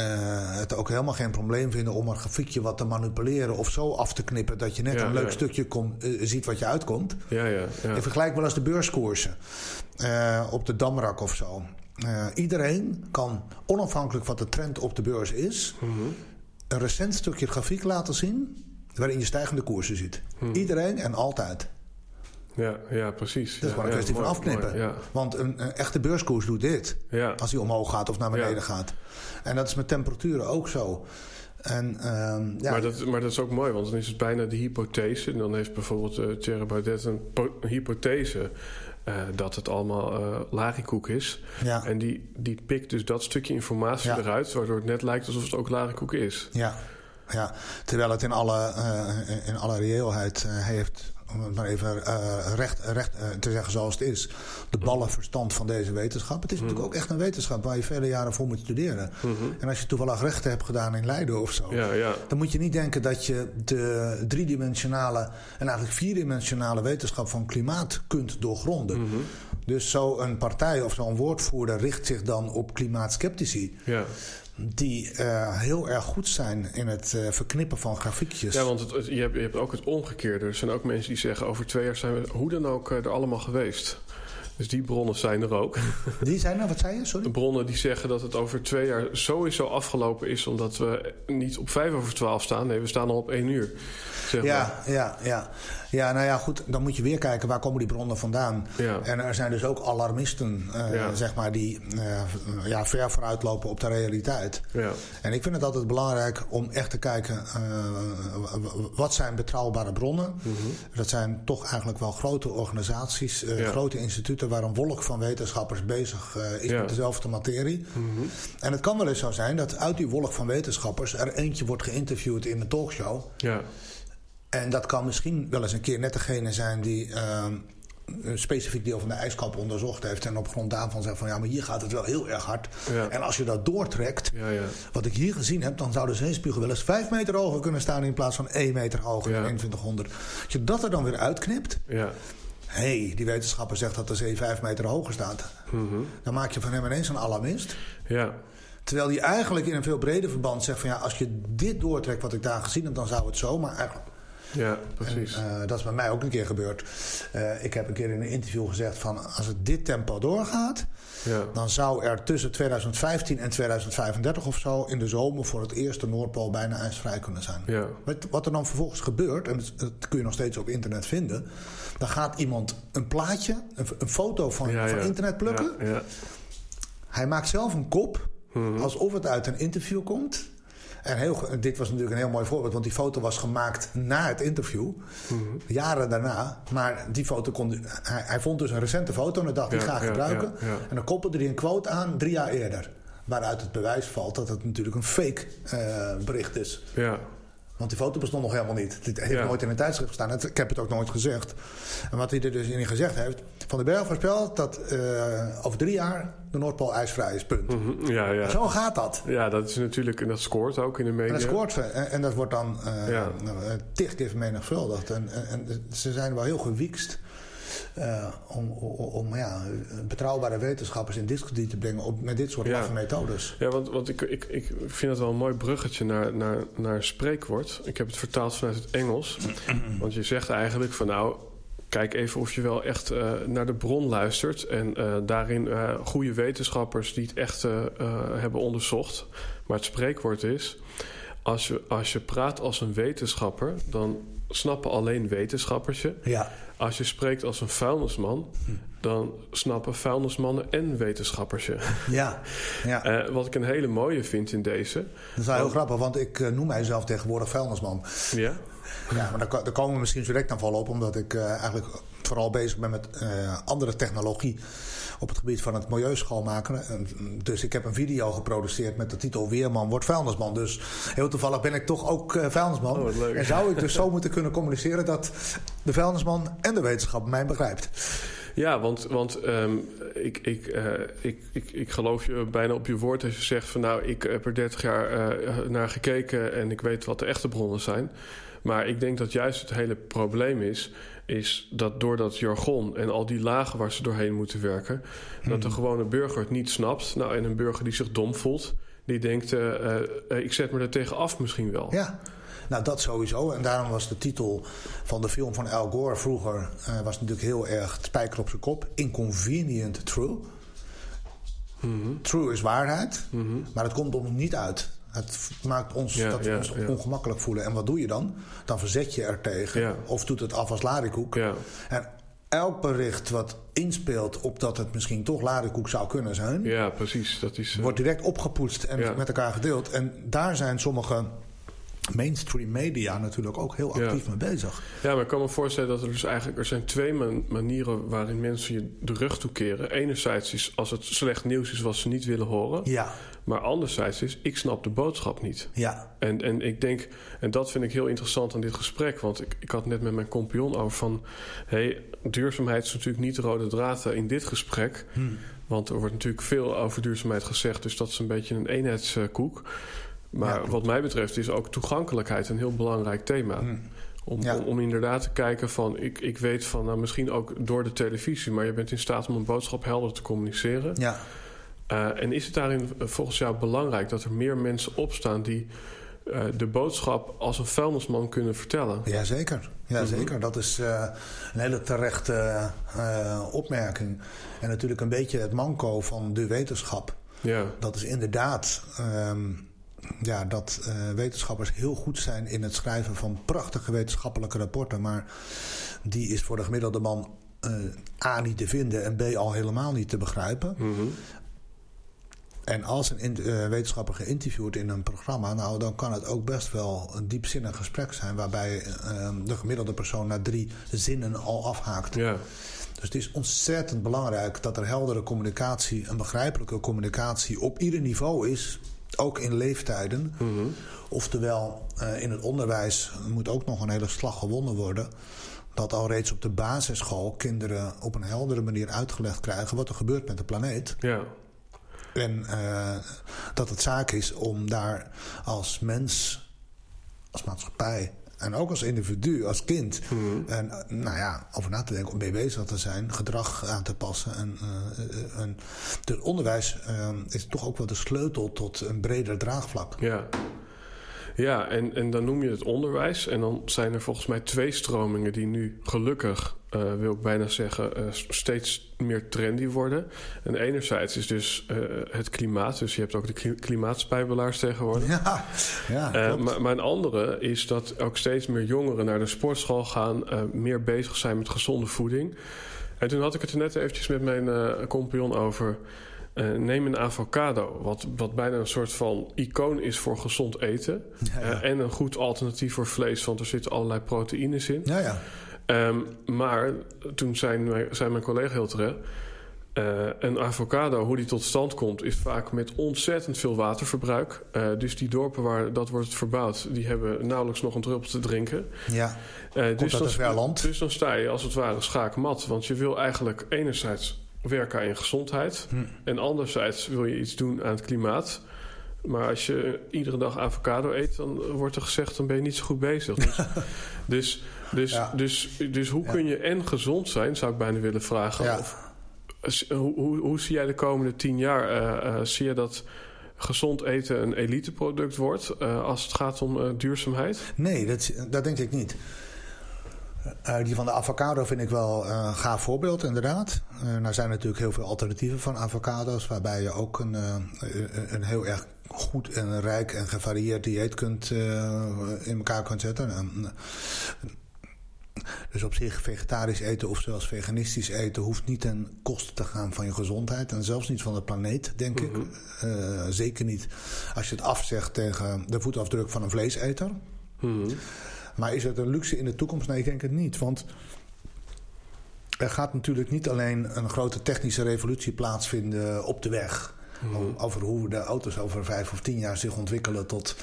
het ook helemaal geen probleem vinden om een grafiekje wat te manipuleren of zo af te knippen dat je net ja, een leuk ja. stukje kom, uh, ziet wat je uitkomt. Ja, ja, ja. Vergelijk wel eens de beurskoersen uh, op de Damrak of zo. iedereen kan onafhankelijk wat de trend op de beurs is, mm -hmm. een recent stukje grafiek laten zien waarin je stijgende koersen ziet. Mm. Iedereen en altijd. Ja, ja precies. Dat is gewoon een kwestie van afknippen. Mooi, Want een, een, echte beurskoers doet dit. Als hij omhoog gaat of naar beneden gaat. En dat is met temperaturen ook zo. En, ehm, ja. maar, dat, maar dat is ook mooi, want dan is het bijna de hypothese. En dan heeft bijvoorbeeld uh, Thierry Baudet een, een hypothese uh, dat het allemaal uh, larikoek is. Ja. En die, die pikt dus dat stukje informatie Ja. eruit, waardoor het net lijkt alsof het ook larikoek is. Ja, ja. terwijl het in alle, in alle reëelheid heeft, om het maar even uh, recht, recht te zeggen zoals het is, de ballenverstand van deze wetenschap. Het is mm. natuurlijk ook echt een wetenschap waar je vele jaren voor moet studeren. Mm -hmm. En als je toevallig rechten hebt gedaan in Leiden of zo, ja, ja. dan moet je niet denken dat je de driedimensionale en eigenlijk vierdimensionale wetenschap van klimaat kunt doorgronden. Mm -hmm. Dus zo'n partij of zo'n woordvoerder richt zich dan op klimaatskeptici. Ja die uh, heel erg goed zijn in het uh, verknippen van grafiekjes. Ja, want het, je, hebt, je, hebt, ook het omgekeerde. Er zijn ook mensen die zeggen... over twee jaar zijn we hoe dan ook uh, er allemaal geweest. Dus die bronnen zijn er ook. Die zijn er, wat zei je? Sorry? De bronnen die zeggen dat het over twee jaar sowieso afgelopen is... omdat we niet op vijf over twaalf staan. Nee, we staan al op één uur. Zeg ja, maar. ja, ja. Ja, nou ja, goed. Dan moet je weer kijken waar komen die bronnen vandaan. Ja. En er zijn dus ook alarmisten, uh, Ja. zeg maar, die uh, ja, ver vooruitlopen op de realiteit. Ja. En ik vind het altijd belangrijk om echt te kijken... uh, wat zijn betrouwbare bronnen? Mhm. Dat zijn toch eigenlijk wel grote organisaties, grote instituten... waar een wolk van wetenschappers bezig uh, is Ja. met dezelfde materie. Mhm. En het kan wel eens zo zijn dat uit die wolk van wetenschappers... er eentje wordt geïnterviewd in een talkshow... Ja. En dat kan misschien wel eens een keer net degene zijn die uh, een specifiek deel van de ijskap onderzocht heeft. En op grond daarvan zegt van ja, maar hier gaat het wel heel erg hard. Ja. En als je dat doortrekt, Ja, ja. wat ik hier gezien heb, dan zou de zeespiegel wel eens 5 meter hoger kunnen staan in plaats van 1 meter hoger Ja. in 2100. Als je dat er dan weer uitknipt. Hey, die wetenschapper zegt dat de zee 5 meter hoger staat. Mhm. Dan maak je van hem ineens een alarmist. Ja. Terwijl hij eigenlijk in een veel breder verband zegt van ja, als je dit doortrekt wat ik daar gezien heb, dan zou het zo. Maar eigenlijk Ja, precies. En, uh, dat is bij mij ook een keer gebeurd. Uh, ik heb een keer in een interview gezegd van als het dit tempo doorgaat, ja. dan zou er tussen 2015 en 2035 of zo in de zomer voor het eerst de Noordpool bijna ijsvrij kunnen zijn. Ja. Wat, wat er dan vervolgens gebeurt, en dat, kun je nog steeds op internet vinden, dan gaat iemand een plaatje, een, een foto van, ja, van ja. internet plukken. Ja, Hij maakt zelf een kop, Mhm. alsof het uit een interview komt. En heel, dit was natuurlijk een heel mooi voorbeeld, want die foto was gemaakt na het interview, Mhm. jaren daarna. Maar die foto kon hij, hij vond dus een recente foto en dacht Ja, ga ik gebruiken. En dan koppelde hij een quote aan drie jaar eerder. Waaruit het bewijs valt dat het natuurlijk een fake uh, bericht is. ja. Want die foto bestond nog helemaal niet. Dit heeft Ja. nooit in een tijdschrift gestaan. Het- Ik heb het ook nooit gezegd. En wat hij er dus in gezegd heeft... Van den Berg voorspelt dat uh, over drie jaar de Noordpool ijsvrij is. Punt. Mhm. ja, ja. Zo gaat dat. Ja, dat is natuurlijk, en dat scoort ook in de media. En dat scoort en, en dat wordt dan uh, Ja. uh, tig keer vermenigvuldigd. En, en, en ze zijn wel heel gewiekst uh, om, om, om ja, betrouwbare wetenschappers in discussie te brengen op, met dit soort Ja. methodes. Ja, want, want ik, ik, ik vind het wel een mooi bruggetje naar, naar, naar spreekwoord. Ik heb het vertaald vanuit het Engels. want je zegt eigenlijk van nou, kijk even of je wel echt uh, naar de bron luistert. En uh, daarin uh, goede wetenschappers die het echt hebben onderzocht. Maar het spreekwoord is, als je, als je praat als een wetenschapper, dan snappen alleen wetenschappers je. Ja. Als je spreekt als een vuilnisman, dan snappen vuilnismannen en wetenschappers je. Ja, ja. Uh, wat ik een hele mooie vind in deze. Dat is wel heel grappig, want ik uh, noem mijzelf tegenwoordig vuilnisman. Ja? Ja, maar daar, daar komen we misschien direct aan vallen op, omdat ik uh, eigenlijk vooral bezig ben met andere technologie op het gebied van het milieu schoonmaken. Dus ik heb een video geproduceerd met de titel Weerman wordt vuilnisman. Dus heel toevallig ben ik toch ook uh, vuilnisman. Oh, en zou ik dus zo moeten kunnen communiceren dat de vuilnisman en de wetenschap mij begrijpt. Ja, want, want um, ik, ik, uh, ik, ik, ik geloof je bijna op je woord als je zegt van nou, ik heb er 30 jaar uh, naar gekeken en ik weet wat de echte bronnen zijn. Maar ik denk dat juist het hele probleem is, is dat door dat jargon en al die lagen waar ze doorheen moeten werken, hmm. dat de gewone burger het niet snapt. Nou, en een burger die zich dom voelt, die denkt, uh, uh, ik zet me er tegen af misschien wel. Ja. Nou, dat sowieso. En daarom was de titel van de film van Al Gore vroeger... Uh, was natuurlijk heel erg spijker op zijn kop. Inconvenient True. Mm -hmm. True is waarheid, mm -hmm. maar het komt ons niet uit. Het maakt ons, Ja, dat we ja, ons ja. ongemakkelijk voelen. En wat doe je dan? Dan verzet je er tegen. Of doet het af als larikoek. Ja. En elk bericht wat inspeelt op dat het misschien toch larikoek zou kunnen zijn... ja, precies. Dat is, uh, wordt direct opgepoetst en met elkaar gedeeld. En daar zijn sommige mainstream media natuurlijk ook heel actief mee bezig. Ja, maar ik kan me voorstellen dat er dus eigenlijk... er zijn twee manieren waarin mensen je de rug toekeren. Enerzijds is als het slecht nieuws is wat ze niet willen horen. Ja. Maar anderzijds is, ik snap de boodschap niet. Ja. En, en ik denk, en dat vind ik heel interessant aan dit gesprek... want ik, ik had net met mijn compagnon over van... hey, duurzaamheid is natuurlijk niet de rode draad in dit gesprek... Hmm. Want er wordt natuurlijk veel over duurzaamheid gezegd, dus dat is een beetje een eenheidskoek. Maar wat mij betreft is ook toegankelijkheid een heel belangrijk thema. Hmm. Om, om, om, inderdaad te kijken van, ik, ik weet van, nou, misschien ook door de televisie, maar je bent in staat om een boodschap helder te communiceren. Ja. Uh, en is het daarin volgens jou belangrijk dat er meer mensen opstaan die uh, de boodschap als een vuilnisman kunnen vertellen? Jazeker, ja, Mhm. zeker. Dat is uh, een hele terechte opmerking. En natuurlijk een beetje het manco van de wetenschap. Ja. Dat is inderdaad um, ja, dat wetenschappers heel goed zijn in het schrijven van prachtige wetenschappelijke rapporten. Maar die is voor de gemiddelde man uh, A niet te vinden en B al helemaal niet te begrijpen. Mm -hmm. En als een uh, wetenschapper geïnterviewd in een programma, nou dan kan het ook best wel een diepzinnig gesprek zijn, waarbij de gemiddelde persoon na drie zinnen al afhaakt. Ja. Dus het is ontzettend belangrijk dat er heldere communicatie, een begrijpelijke communicatie op ieder niveau is. Ook in leeftijden. Mm -hmm. Oftewel, uh, in het onderwijs moet ook nog een hele slag gewonnen worden. Dat al reeds op de basisschool kinderen op een heldere manier uitgelegd krijgen wat er gebeurt met de planeet. Ja. En uh, dat het zaak is om daar als mens, als maatschappij en ook als individu, als kind, mm -hmm. en, nou ja, over na te denken, om mee bezig te zijn, gedrag aan te passen. En, uh, en het onderwijs uh, is toch ook wel de sleutel tot een breder draagvlak. Ja. Ja, en, en dan noem je het onderwijs. En dan zijn er volgens mij twee stromingen die nu gelukkig, uh, wil ik bijna zeggen, uh, steeds meer trendy worden. En enerzijds is dus uh, het klimaat. Dus je hebt ook de klimaatspijbelaars tegenwoordig. Ja, ja maar, maar, een andere is dat ook steeds meer jongeren naar de sportschool gaan, meer bezig zijn met gezonde voeding. En toen had ik het er net eventjes met mijn compagnon over. Uh, neem een avocado, wat, wat bijna een soort van icoon is voor gezond eten. Ja, ja. Uh, en een goed alternatief voor vlees, want er zitten allerlei proteïnes in. Ja, ja. Um, maar toen zei mijn, zei mijn collega Hiltere... Uh, een avocado, hoe die tot stand komt, is vaak met ontzettend veel waterverbruik. Uh, dus die dorpen waar dat wordt verbouwd, die hebben nauwelijks nog een druppel te drinken. Ja, uh, dus, dan, dus dan sta je als het ware schaakmat. Want je wil eigenlijk enerzijds werken aan je gezondheid. Hm. En anderzijds wil je iets doen aan het klimaat. Maar als je iedere dag avocado eet, dan wordt er gezegd... dan ben je niet zo goed bezig. Dus, dus, dus, Ja. dus, dus hoe Ja. kun je en gezond zijn, zou ik bijna willen vragen. Ja. Of, hoe, hoe, hoe zie jij de komende tien jaar? eh, eh, zie je dat gezond eten een eliteproduct wordt... eh, als het gaat om duurzaamheid? Nee, dat, dat denk ik niet. Eh, die van de avocado vind ik wel een gaaf voorbeeld, inderdaad. Eh nou zijn er natuurlijk heel veel alternatieven van avocado's... waarbij je ook een, eh, een heel erg goed en rijk en gevarieerd dieet kunt, in elkaar kunt zetten. En, dus op zich vegetarisch eten of zelfs veganistisch eten... hoeft niet ten koste te gaan van je gezondheid... en zelfs niet van de planeet, denk ik. Eh, zeker niet als je het afzegt tegen de voetafdruk van een vleeseter... Mhm. Maar is het een luxe in de toekomst? Nee, ik denk het niet. Want er gaat natuurlijk niet alleen een grote technische revolutie plaatsvinden op de weg. O- Over hoe de auto's over vijf of tien jaar zich ontwikkelen tot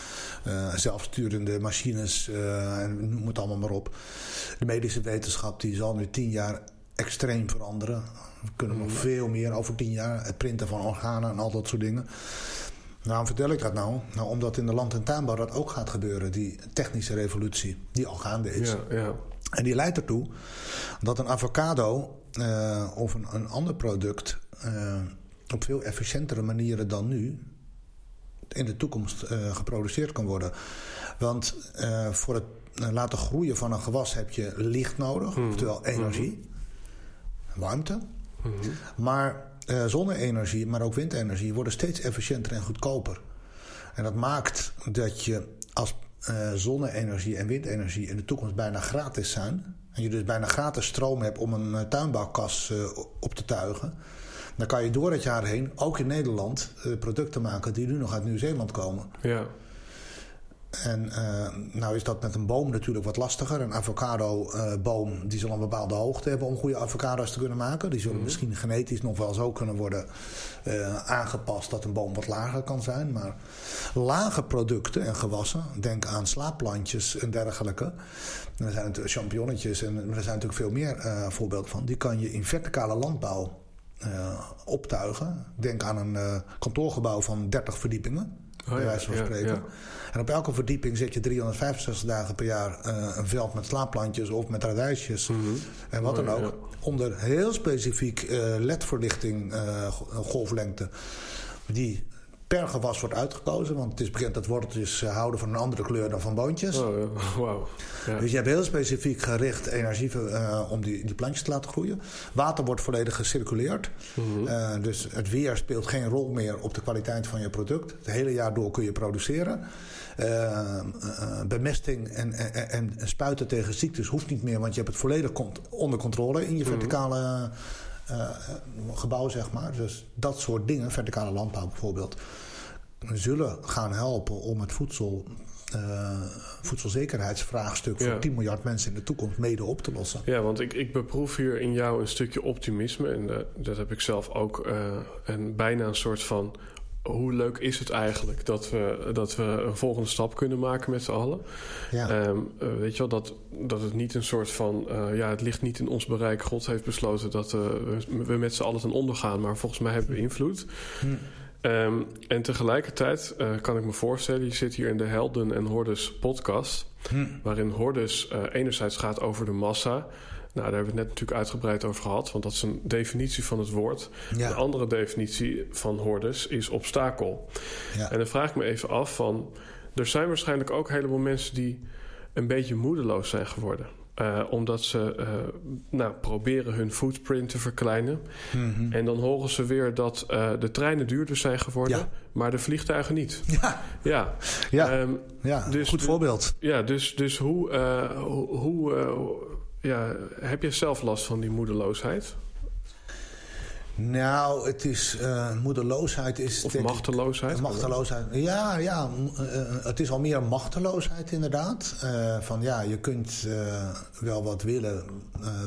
eh, zelfsturende machines eh, en noem het allemaal maar op. De medische wetenschap die zal nu tien jaar extreem veranderen. We kunnen nog veel meer over tien jaar. Het printen van organen en al dat soort dingen. Waarom vertel ik dat nou? Nou, omdat in de land- en tuinbouw dat ook gaat gebeuren. Die technische revolutie die al gaande is. Ja, ja. En die leidt ertoe dat een avocado eh, of een, een ander product... eh, op veel efficiëntere manieren dan nu... in de toekomst eh, geproduceerd kan worden. Want voor het laten groeien van een gewas heb je licht nodig. Oftewel energie, warmte. Maar eh, zonne-energie, maar ook windenergie... worden steeds efficiënter en goedkoper. En dat maakt dat je als eh, zonne-energie en windenergie in de toekomst bijna gratis zijn. En je dus bijna gratis stroom hebt om een eh, tuinbouwkas op te tuigen. Dan kan je door het jaar heen, ook in Nederland, producten maken die nu nog uit Nieuw-Zeeland komen. ja. En uh, nou is dat met een boom natuurlijk wat lastiger. Een avocado-boom uh, die zal een bepaalde hoogte hebben om goede avocado's te kunnen maken. Die zullen mm -hmm. misschien genetisch nog wel zo kunnen worden uh, aangepast dat een boom wat lager kan zijn. Maar lage producten en gewassen, denk aan slaapplantjes en dergelijke. En er zijn natuurlijk champignonnetjes en er zijn natuurlijk veel meer voorbeelden van. Die kan je in verticale landbouw optuigen. Denk aan een kantoorgebouw van 30 verdiepingen. Oh, bij wijze van spreken. ja. En op elke verdieping zet je 365 dagen per jaar uh, een veld met slaapplantjes of met radijsjes Mhm. en wat dan Mooi, ook. Onder heel specifiek uh, LED-verlichting uh, golflengte. Die per gewas wordt uitgekozen. Want het is bekend dat worteltjes uh, houden van een andere kleur dan van boontjes. Oh, wauw. Ja. Dus je hebt heel specifiek gericht energie uh, om die, die plantjes te laten groeien. Water wordt volledig gecirculeerd. Mhm. Uh, dus het weer speelt geen rol meer op de kwaliteit van je product. Het hele jaar door kun je produceren. Uh, bemesting en, en, en, spuiten tegen ziektes hoeft niet meer, want je hebt het volledig onder controle in je verticale uh, gebouw, zeg maar. Dus dat soort dingen, verticale landbouw bijvoorbeeld, zullen gaan helpen om het voedsel. Uh, voedselzekerheidsvraagstuk Ja. voor 10 miljard mensen in de toekomst mede op te lossen. Ja, want ik, ik beproef hier in jou een stukje optimisme. En uh, dat heb ik zelf ook. En bijna een soort van. Hoe leuk is het eigenlijk dat we, dat we een volgende stap kunnen maken met z'n allen? Ja. Um, uh, weet je wel, dat, dat het niet een soort van... Uh, ja, het ligt niet in ons bereik. God heeft besloten dat uh, we met z'n allen ten onder gaan. Maar volgens mij hebben we invloed. Hm. Um, en tegelijkertijd uh, kan ik me voorstellen... je zit hier in de Helden en Hordes podcast... Hm. waarin Hordes uh, enerzijds gaat over de massa... Nou, daar hebben we het net natuurlijk uitgebreid over gehad, want dat is een definitie van het woord. Ja. De andere definitie van hordes is obstakel. Ja. En dan vraag ik me even af van... er zijn waarschijnlijk ook een heleboel mensen die een beetje moedeloos zijn geworden. Uh, omdat ze uh, nou, proberen hun footprint te verkleinen. Mm -hmm. En dan horen ze weer dat uh, de treinen duurder zijn geworden, Ja. maar de vliegtuigen niet. Ja, Ja, ja. Ehm, ja. dus- goed voorbeeld. ja dus, dus hoe, hoe, ja, heb je zelf last van die moedeloosheid? Nou, het is uh, moedeloosheid is Of ik- machteloosheid? Machteloosheid. Ja, ja m- uh, het is al meer machteloosheid inderdaad. Uh, van ja, je kunt wel wat willen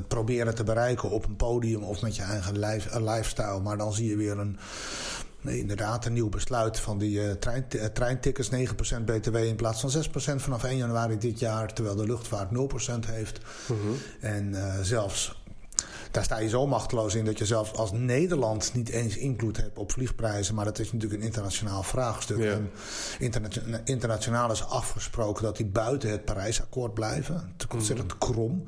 proberen te bereiken op een podium of met je eigen lifestyle. Maar dan zie je weer een, nee, inderdaad een nieuw besluit van die uh, trein, uh, treintickets. 9% btw in plaats van 6% vanaf 1 januari dit jaar. Terwijl de luchtvaart 0% heeft. Mhm. En uh, zelfs daar sta je zo machteloos in dat je zelfs als Nederland niet eens invloed hebt op vliegprijzen. Maar dat is natuurlijk een internationaal vraagstuk. Ja. En interna internationaal is afgesproken dat die buiten het Parijsakkoord blijven. Het is ontzettend Mhm. krom.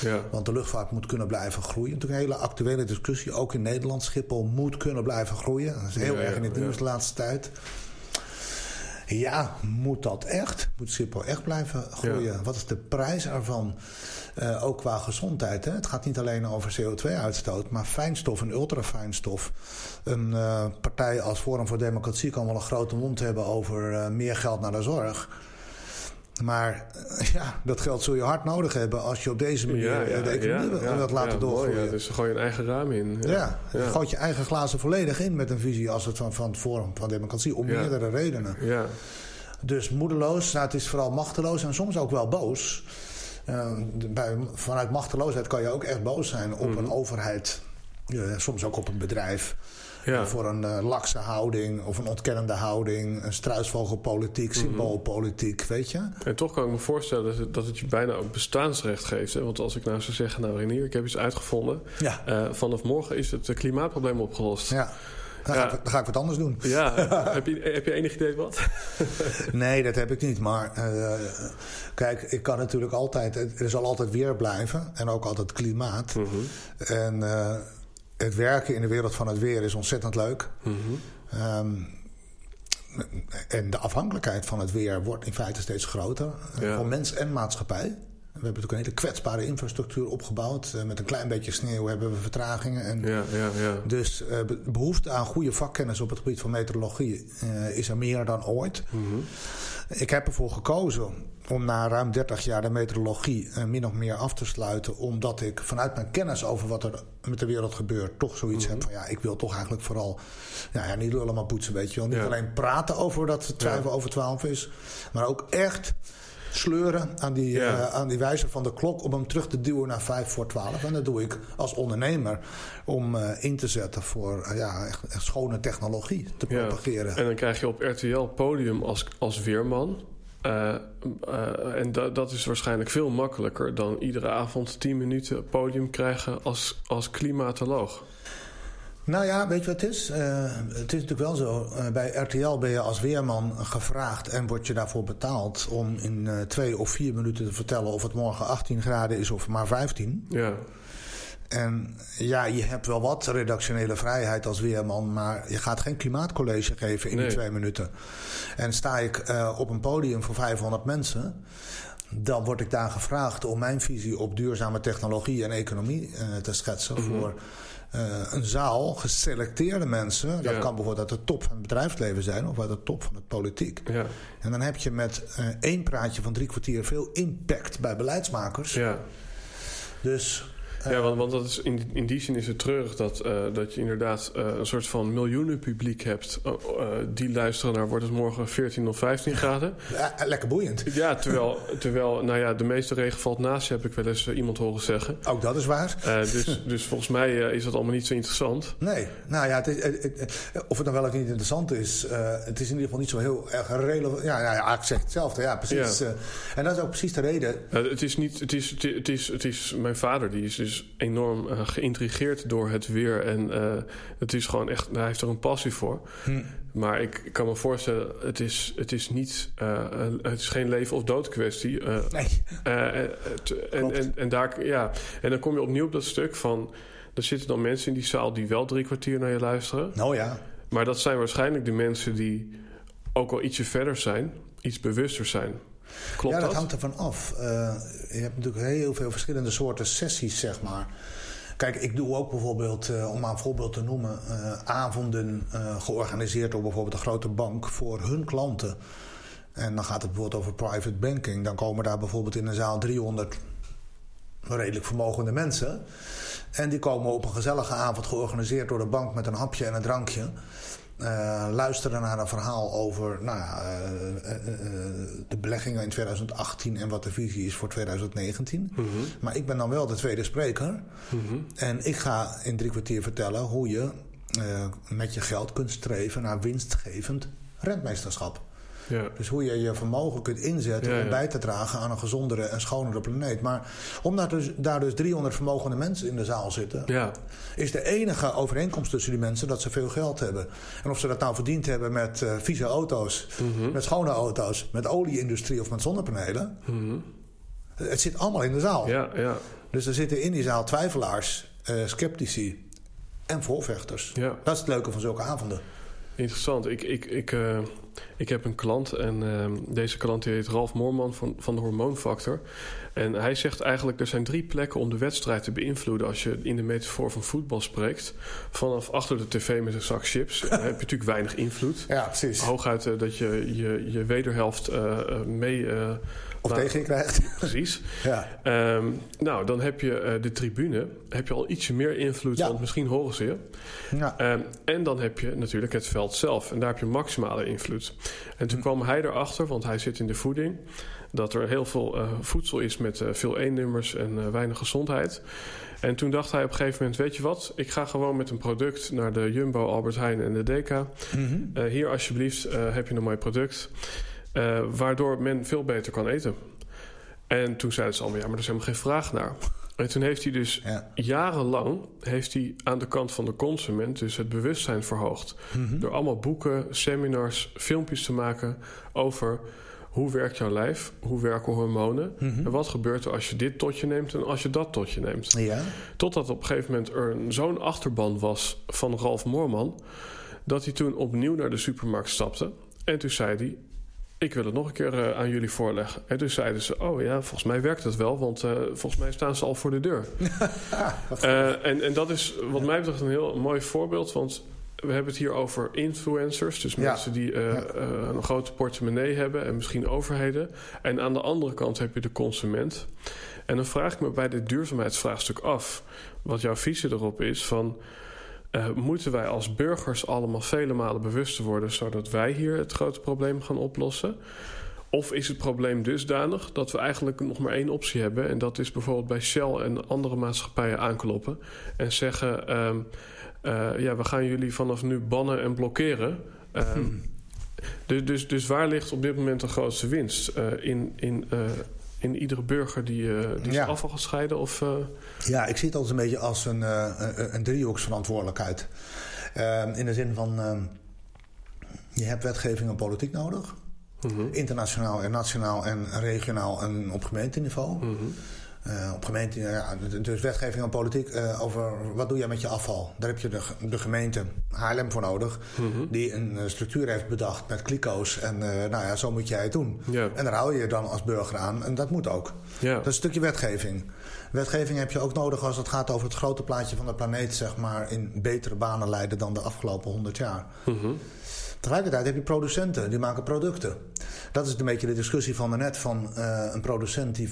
Ja. Want de luchtvaart moet kunnen blijven groeien. Natuurlijk een hele actuele discussie. Ook in Nederland. Schiphol moet kunnen blijven groeien. Dat is heel Ja, erg in het nieuws de laatste tijd. Ja, moet dat echt? Moet Schiphol echt blijven groeien? Ja. Wat is de prijs ervan? Uh, ook qua gezondheid. Hè? Het gaat niet alleen over CO2-uitstoot, maar fijnstof en ultrafijnstof. Een uh, partij als Forum voor Democratie kan wel een grote mond hebben over uh, meer geld naar de zorg. Maar ja, dat geld zul je hard nodig hebben als je op deze manier Ja, ja, de economie ja, wilt laten doorgroeien. mooi, ja. Dus gooi je een eigen raam in. Ja, Ja. je Ja. gooit je eigen glazen volledig in met een visie als het van, van het Forum van Democratie om meerdere redenen. Ja. Dus moedeloos, nou, het is vooral machteloos en soms ook wel boos. Uh, bij, vanuit machteloosheid kan je ook echt boos zijn op Mhm. een overheid. Uh, soms ook op een bedrijf. Ja. Voor een uh, lakse houding of een ontkennende houding. Een struisvogelpolitiek, Mhm. symboolpolitiek, weet je? En toch kan ik me voorstellen dat het, dat het je bijna ook bestaansrecht geeft. Hè? Want als ik nou zou zeggen, nou Renier, ik heb iets uitgevonden. Ja. Uh, vanaf morgen is het klimaatprobleem opgelost. Ja. Dan, Ja. Ga ik, dan ga ik wat anders doen. Ja, heb, je, heb je enig idee wat? Nee, dat heb ik niet. Maar uh, kijk, ik kan natuurlijk altijd... Er zal altijd weer blijven. En ook altijd klimaat. Mm -hmm. En uh, het werken in de wereld van het weer is ontzettend leuk. Mm -hmm. um, en de afhankelijkheid van het weer wordt in feite steeds groter. Ja. Voor mens en maatschappij. Hebben natuurlijk een hele kwetsbare infrastructuur opgebouwd. met een klein beetje sneeuw hebben we vertragingen. En ja, ja, ja. Dus behoefte aan goede vakkennis op het gebied van meteorologie is er meer dan ooit. Mhm. Ik heb ervoor gekozen om na ruim 30 jaar de meteorologie min of meer af te sluiten. Omdat ik vanuit mijn kennis over wat er met de wereld gebeurt... toch zoiets heb van ja, ik wil toch eigenlijk vooral... Ja, ja niet lullen maar poetsen, weet je wel. Niet alleen praten over dat het twijfel over 12 is... maar ook echt sleuren aan die, ja. uh, aan die wijzer van de klok... om hem terug te duwen naar 5 voor 12. En dat doe ik als ondernemer om uh, in te zetten voor uh, ja, echt, echt, schone technologie te ja. propageren. En dan krijg je op RTL podium als, als weerman... En da dat is waarschijnlijk veel makkelijker dan iedere avond 10 minuten podium krijgen als, als klimatoloog. Nou ja, weet je wat het is? Uh, het is natuurlijk wel zo. bij RTL ben je als weerman gevraagd en word je daarvoor betaald om in twee of vier minuten te vertellen of het morgen 18 graden is of maar 15. Ja. En ja, je hebt wel wat redactionele vrijheid als weerman... maar je gaat geen klimaatcollege geven in Nee. die twee minuten. En sta ik op een podium voor 500 mensen... dan word ik daar gevraagd om mijn visie op duurzame technologie en economie te schetsen... Mhm. voor een zaal, geselecteerde mensen. Dat Ja. kan bijvoorbeeld uit de top van het bedrijfsleven zijn... of uit de top van het politiek. Ja, En dan heb je met uh, één praatje van drie kwartier... veel impact bij beleidsmakers. ja. Dus... Ja, want, want dat is in, in die zin is het treurig dat, uh, dat je inderdaad uh, een soort van miljoenen publiek hebt uh, die luisteren naar wordt het morgen 14 of 15 graden. Ja, lekker boeiend. Ja, terwijl, terwijl nou ja, de meeste regen valt naast je, heb ik wel eens eh, iemand horen zeggen. Ook dat is waar. dus, dus volgens mij is dat allemaal niet zo interessant. Nee, nou ja, het is, of het dan wel of niet interessant is, het is in ieder geval niet zo heel erg relevant. Ja, ja, ja ik zeg hetzelfde, ja, precies. Ja. en dat is ook precies de reden. het is niet, het is, het is, het is, mijn vader die is dus enorm uh, geïntrigeerd door het weer. En uh, het is gewoon echt, hij heeft er een passie voor. Hm. Maar ik, ik, kan me voorstellen, het is, het is niet, uh, het is geen leven of dood kwestie. nee. Het, en, en, en, daar, ja, en dan kom je opnieuw op dat stuk van, er zitten dan mensen in die zaal die wel drie kwartier naar je luisteren. Nou ja. Maar dat zijn waarschijnlijk de mensen die ook al ietsje verder zijn, iets bewuster zijn. Klopt ja, dat, dat, hangt ervan af. Uh, je hebt natuurlijk heel veel verschillende soorten sessies, zeg maar. Kijk, ik doe ook bijvoorbeeld, uh, om maar een voorbeeld te noemen, uh, avonden georganiseerd door bijvoorbeeld een grote bank voor hun klanten. En dan gaat het bijvoorbeeld over private banking. Dan komen daar bijvoorbeeld in een zaal 300 redelijk vermogende mensen. En die komen op een gezellige avond georganiseerd door de bank met een hapje en een drankje. Uh, luisteren naar een verhaal over nou, uh, uh, de beleggingen in 2018 en wat de visie is voor 2019. Mm -hmm. Maar ik ben dan wel de tweede spreker. -hmm. En ik ga in drie kwartier vertellen hoe je met je geld kunt streven naar winstgevend rentmeesterschap. Ja. Dus hoe je je vermogen kunt inzetten ja, om bij te dragen aan een gezondere en schonere planeet. Maar omdat dus, daar dus 300 vermogende mensen in de zaal zitten, ja. is de enige overeenkomst tussen die mensen dat ze veel geld hebben. En of ze dat nou verdiend hebben met uh, vieze auto's, mm -hmm. met schone auto's, met olieindustrie of met zonnepanelen. Mm -hmm. Het zit allemaal in de zaal. Ja, ja. Dus er zitten in die zaal twijfelaars, uh, sceptici en voorvechters. Ja. Dat is het leuke van zulke avonden. Interessant. Ik, ik, ik, uh, ik heb een klant en uh, deze klant die heet Ralf Moorman van, van de Hormoonfactor. En hij zegt eigenlijk er zijn drie plekken om de wedstrijd te beïnvloeden als je in de metafoor van voetbal spreekt. Vanaf achter de tv met een zak chips. Dan heb je natuurlijk weinig invloed. Ja, precies. Hooguit uh, dat je je, je wederhelft mee... of laat, tegen je krijgt. Precies. ja. Um, nou, dan heb je de tribune. Heb je al ietsje meer invloed, ja. want misschien horen ze je. Ja. Um, en dan heb je natuurlijk het veld zelf. En daar heb je maximale invloed. En toen kwam hij erachter, want hij zit in de voeding... dat er heel veel uh, voedsel is met uh, veel E-nummers en uh, weinig gezondheid. En toen dacht hij op een gegeven moment... weet je wat, ik ga gewoon met een product naar de Jumbo, Albert Heijn en de DK. Mm -hmm. hier alsjeblieft heb je een mooi product... waardoor men veel beter kan eten. En toen zeiden ze allemaal... ja, maar er is helemaal geen vraag naar... En toen heeft hij dus ja. jarenlang heeft hij aan de kant van de consument dus het bewustzijn verhoogd. Mm -hmm. Door allemaal boeken, seminars, filmpjes te maken over hoe werkt jouw lijf, hoe werken hormonen mm -hmm. en wat gebeurt er als je dit tot je neemt en als je dat tot je neemt. Ja. Totdat op een gegeven moment er zo'n achterban was van Ralf Moorman dat hij toen opnieuw naar de supermarkt stapte en toen zei hij ik wil het nog een keer uh, aan jullie voorleggen. En dus zeiden ze, oh ja, volgens mij werkt het wel, want uh, volgens mij staan ze al voor de deur. uh, en, en dat is wat mij betreft een heel mooi voorbeeld, want we hebben het hier over influencers, dus ja. mensen die ja. een grote portemonnee hebben en misschien overheden. En aan de andere kant heb je de consument. En dan vraag ik me bij dit duurzaamheidsvraagstuk af, wat jouw visie erop is van uh, moeten wij als burgers allemaal vele malen bewuster worden, zodat wij hier het grote probleem gaan oplossen? Of is het probleem dusdanig dat we eigenlijk nog maar één optie hebben? En dat is bijvoorbeeld bij Shell en andere maatschappijen aankloppen en zeggen: uh, ja, we gaan jullie vanaf nu bannen en blokkeren. Dus, dus, dus waar ligt op dit moment de grootste winst? Eh, in, in in iedere burger die, uh, die ja. afval gaat scheiden? Of, uh... Ja, ik zie het als een beetje als een, uh, een driehoeksverantwoordelijkheid. Ehm, in de zin van, ehm, je hebt wetgeving en politiek nodig. Mm -hmm. Internationaal en nationaal en regionaal en op gemeenteniveau. Mm -hmm. Uh, op gemeente, ja, dus wetgeving en politiek uh, over wat doe je met je afval. Daar heb je de, de gemeente Haarlem voor nodig, mm -hmm. die een uh, structuur heeft bedacht met kliko's. En nou ja, zo moet jij het doen. Yeah. En daar hou je je dan als burger aan. En dat moet ook. Yeah. Dat is een stukje wetgeving. Wetgeving heb je ook nodig als het gaat over het grote plaatje van de planeet, zeg maar, in betere banen leiden dan de afgelopen honderd jaar. Mm -hmm. Tegelijkertijd heb je producenten, die maken producten. Dat is een beetje de discussie van net van uh, een producent die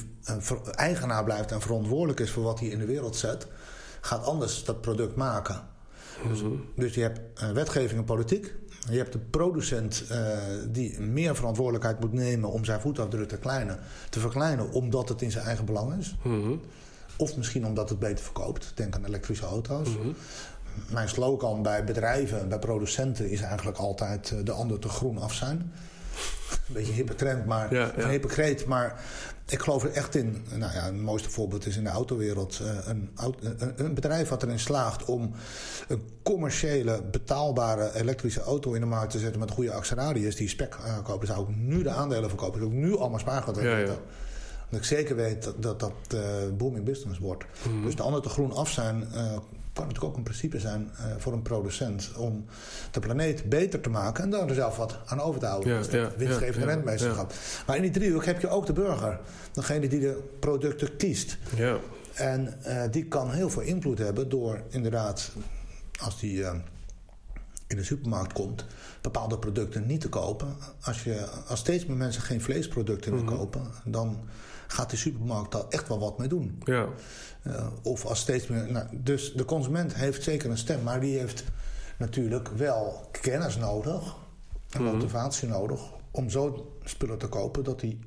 eigenaar blijft en verantwoordelijk is voor wat hij in de wereld zet, gaat anders dat product maken. Dus, -hmm. dus je hebt uh, wetgeving en politiek. Je hebt de producent uh, die meer verantwoordelijkheid moet nemen om zijn voetafdruk te, kleinen, te verkleinen, omdat het in zijn eigen belang is. Mm -hmm. Of misschien omdat het beter verkoopt. Denk aan elektrische auto's. Mm -hmm mijn slogan bij bedrijven, bij producenten is eigenlijk altijd de ander te groen af zijn. Een beetje hippe trend, maar ja, ja. hypocriet. Maar ik geloof er echt in. Nou ja, het mooiste voorbeeld is in de autowereld. Een, een, een bedrijf wat erin slaagt om een commerciële, betaalbare elektrische auto in de markt te zetten met goede acceleraties. Die spec uh, kopen, zou ik nu de aandelen verkopen. Zou ik nu allemaal spaargeld. Ja, ja. Dat ik zeker weet dat dat, dat uh, booming business wordt. Mm -hmm. Dus de ander te groen af zijn uh, kan natuurlijk ook een principe zijn uh, voor een producent om de planeet beter te maken en daar er zelf wat aan over te houden. Ja, dus ja, winstgevende ja, rentmeesterschap. Maar in die driehoek heb je ook de burger, degene die de producten kiest. Ja. En uh, die kan heel veel invloed hebben door inderdaad, als die uh, in de supermarkt komt, bepaalde producten niet te kopen. Als, je, als steeds meer mensen geen vleesproducten mm -hmm. kopen, dan gaat de supermarkt daar echt wel wat mee doen. Ja. Uh, of als steeds meer. Nou, dus de consument heeft zeker een stem, maar die heeft natuurlijk wel kennis nodig en mm-hmm. motivatie mm -hmm. nodig om zo spullen te kopen dat die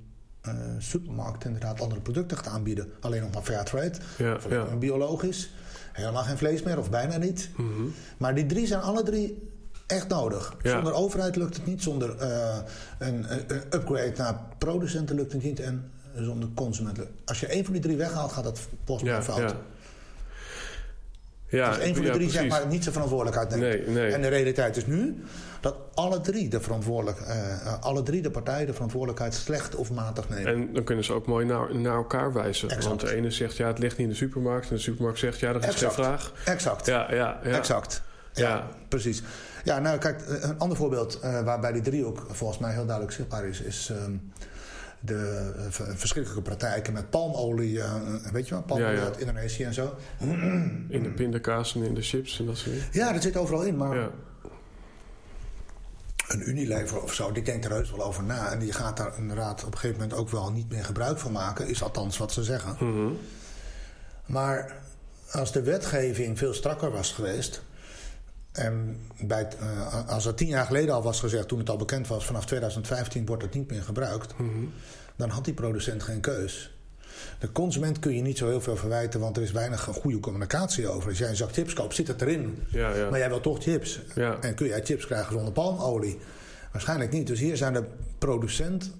uh, supermarkt inderdaad andere producten gaat aanbieden. Alleen nog maar fair trade, ja, of ja. biologisch, helemaal geen vlees meer of bijna niet. Mm -hmm. Maar die drie zijn alle drie echt nodig. Ja. Zonder overheid lukt het niet, zonder uh, een, een, upgrade naar producenten lukt het niet. En zonder consumenten. Als je één van die drie weghaalt, gaat dat ja, fout. Ja. Ja, dus één van de drie zeg maar niet zijn verantwoordelijkheid neemt. Nee, nee. En de realiteit is nu dat alle drie, de verantwoordelijk, uh, alle drie de partijen de verantwoordelijkheid slecht of matig nemen. En dan kunnen ze ook mooi naar, naar elkaar wijzen. Exact. Want de ene zegt ja, het ligt niet in de supermarkt. En de supermarkt zegt ja, dat is exact. geen vraag. Exact. Ja, ja, ja. Exact. Ja, ja, precies. Ja, nou kijk, een ander voorbeeld uh, waarbij die drie ook volgens mij heel duidelijk zichtbaar is, is. Um, de verschrikkelijke praktijken met palmolie, uh, weet je wel, palmolie ja, ja. uit Indonesië en zo. In de pindakaas en in de chips en dat soort dingen. Ja, dat zit overal in, maar... Ja. Een Unilever of zo, die denkt er heus wel over na. En die gaat daar inderdaad op een gegeven moment ook wel niet meer gebruik van maken. Is althans wat ze zeggen. Mm -hmm. Maar als de wetgeving veel strakker was geweest... En bij, uh, als er tien jaar geleden al was gezegd, toen het al bekend was, vanaf 2015 wordt het niet meer gebruikt, mm -hmm. dan had die producent geen keus. De consument kun je niet zo heel veel verwijten, want er is weinig goede communicatie over. Als jij een zak chips koopt, zit het erin. Ja, ja. Maar jij wil toch chips. Ja. En kun jij chips krijgen zonder palmolie? Waarschijnlijk niet. Dus hier zijn de producent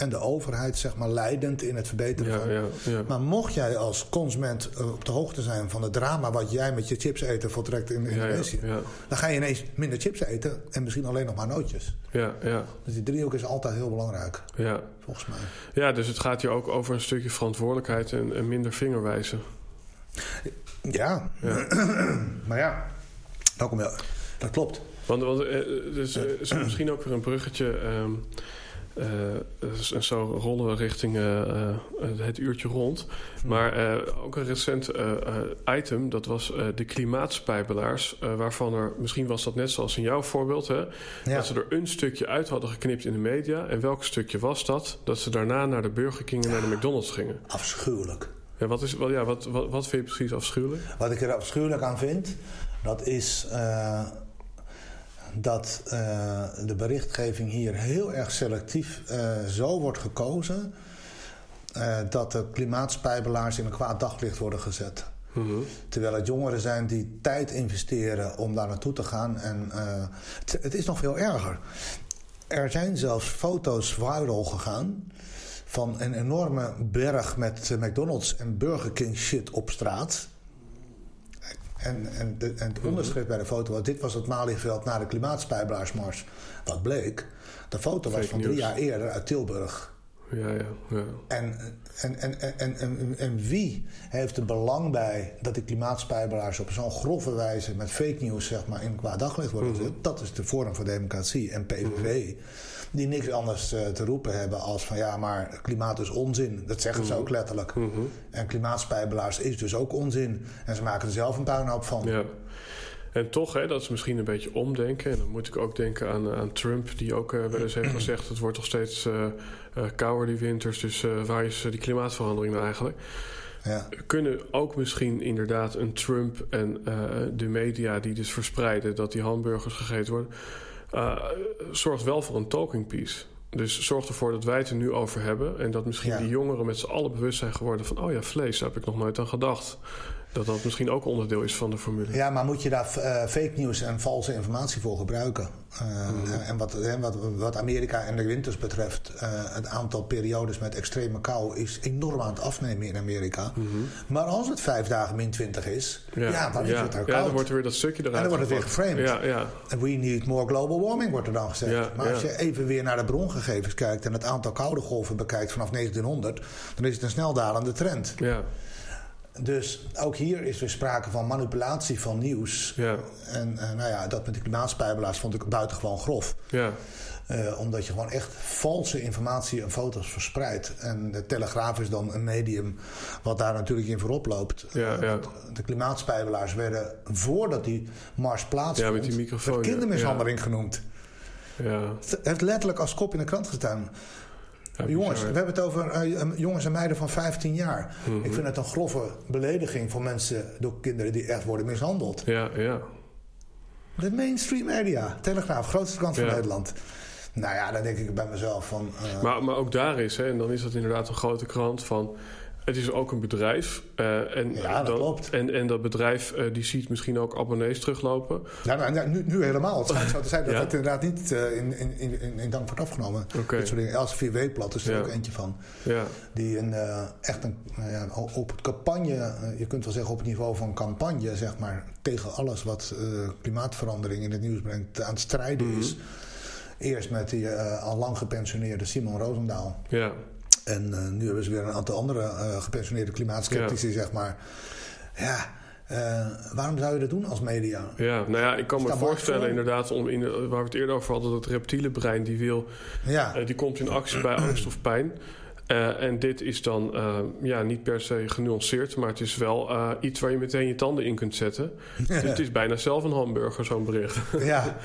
en de overheid zeg maar leidend in het verbeteren ja, van. Ja, ja. Maar mocht jij als consument uh, op de hoogte zijn van het drama wat jij met je chips eten voltrekt in Indonesië, dan ga je ineens minder chips eten en misschien alleen nog maar nootjes. Ja, ja. Dus die driehoek is altijd heel belangrijk. Ja. Volgens mij. Ja, dus het gaat hier ook over een stukje verantwoordelijkheid en, en minder vingerwijzen. Ja, maar ja, dat, je, dat klopt. Want, want dus, uh, is misschien ook weer een bruggetje. Um, en zo rollen we richting het uurtje rond. Hm. Maar ook een recent item, dat was de klimaatspijbelaars. waarvan er, misschien was dat net zoals in jouw voorbeeld... Hè, dat ze er een stukje uit hadden geknipt in de media. En welk stukje was dat? Dat ze daarna naar de Burger King en naar de McDonald's gingen. Afschuwelijk. Ja, wat, is, ja, wat, wat, wat vind je precies afschuwelijk? Wat ik er afschuwelijk aan vind, dat is uh, dat uh, de berichtgeving hier heel erg selectief uh, zo wordt gekozen dat de klimaatspijbelaars in een kwaad daglicht worden gezet. Mm -hmm. Terwijl het jongeren zijn die tijd investeren om daar naartoe te gaan. En het, het is nog veel erger. Er zijn zelfs foto's viral gegaan van een enorme berg met McDonald's en Burger King shit op straat. En, en, de, en het onderschrift bij de foto was... dit was het Malieveld na de klimaatspijbelaarsmars. Wat bleek, de foto was van drie jaar eerder uit Tilburg. Ja, ja, ja. En, en, en, en, en, en, wie heeft er belang bij dat die klimaatspijbelaars op zo'n grove wijze met fake news zeg maar, in qua daglicht worden gezet? Mhm. Dat is de Forum voor Democratie en PVV. Die niks anders uh, te roepen hebben als van ja, maar klimaat is onzin. Dat zeggen ze mhm. ook letterlijk. En klimaatspijbelaars is dus ook onzin. En ze maken er zelf een puinhoop van. Ja. En toch, hè, dat is misschien een beetje omdenken. En dan moet ik ook denken aan, aan Trump, die ook uh, wel eens heeft gezegd: het wordt toch steeds uh, uh, kouder die winters. Dus waar is die klimaatverandering nou eigenlijk? Ja. Kunnen ook misschien inderdaad een Trump en de media die dus verspreiden dat die hamburgers gegeten worden, zorgt wel voor een talking piece. Dus zorg ervoor dat wij het er nu over hebben. En dat misschien die jongeren met z'n allen bewust zijn geworden van: oh ja, vlees, daar heb ik nog nooit aan gedacht dat dat misschien ook onderdeel is van de formule. Ja, maar moet je daar uh, fake news en valse informatie voor gebruiken? Uh, En wat, wat, wat, Amerika en de winters betreft, uh, het aantal periodes met extreme kou is enorm aan het afnemen in Amerika. Mm -hmm. Maar als het vijf dagen min 20 is, ja, ja dan is ja. het er koud. Ja, dan wordt er weer dat stukje eruit. En dan wordt het weer geframed. Ja, ja. We need more global warming, wordt er dan gezegd. maar als je even weer naar de brongegevens kijkt en het aantal koude golven bekijkt vanaf 1900, dan is het een snel dalende trend. Ja. Dus ook hier is er sprake van manipulatie van nieuws. Ja. En uh, nou ja, dat met de klimaatspijbelaars vond ik buitengewoon grof. Ja. Uh, omdat je gewoon echt valse informatie en foto's verspreidt. En de Telegraaf is dan een medium wat daar natuurlijk in voorop loopt. Ja, ja. De klimaatspijbelaars werden voordat die mars plaatsvond... Ja, met die microfoon. kindermishandeling genoemd. Ja. Het heeft letterlijk als kop in de krant gestaan jongens, we hebben het over uh, jongens en meiden van 15 jaar. Mhm. Ik vind het een grove belediging voor mensen, door kinderen die echt worden mishandeld. Ja, ja. De mainstream media, Telegraaf, grootste krant van Nederland. Nou ja, dan denk ik bij mezelf van... Uh... Maar, maar ook daar is, hè, en dan is dat inderdaad een grote krant van... Het is ook een bedrijf. Uh, en, ja, dat, klopt. En, en dat bedrijf uh, die ziet misschien ook abonnees teruglopen. Ja, nou, nou nu, nu helemaal. Het schijnt zo te zijn dat ja? het inderdaad niet uh, in, in, in, in dank wordt afgenomen. Okay. Dit soort dingen. Is er ja. ook eentje van. Ja. Die een, echt een, ja, op het campagne, je kunt wel zeggen op het niveau van campagne, zeg maar, tegen alles wat klimaatverandering in het nieuws brengt, aan het strijden mm -hmm. is. Eerst met die al lang gepensioneerde Simon Roosendaal. Ja. En uh, nu hebben ze weer een aantal andere uh, gepensioneerde klimaatskeptici, ja. zeg maar. Ja, uh, waarom zou je dat doen als media? Ja, nou ja, ik kan me voorstellen inderdaad, om in, waar we het eerder over hadden, dat reptiele brein die wil, ja. die komt in actie bij angst of pijn. Uh, en dit is dan ja, niet per se genuanceerd, maar het is wel iets waar je meteen je tanden in kunt zetten. dus het is bijna zelf een hamburger, zo'n bericht. Ja.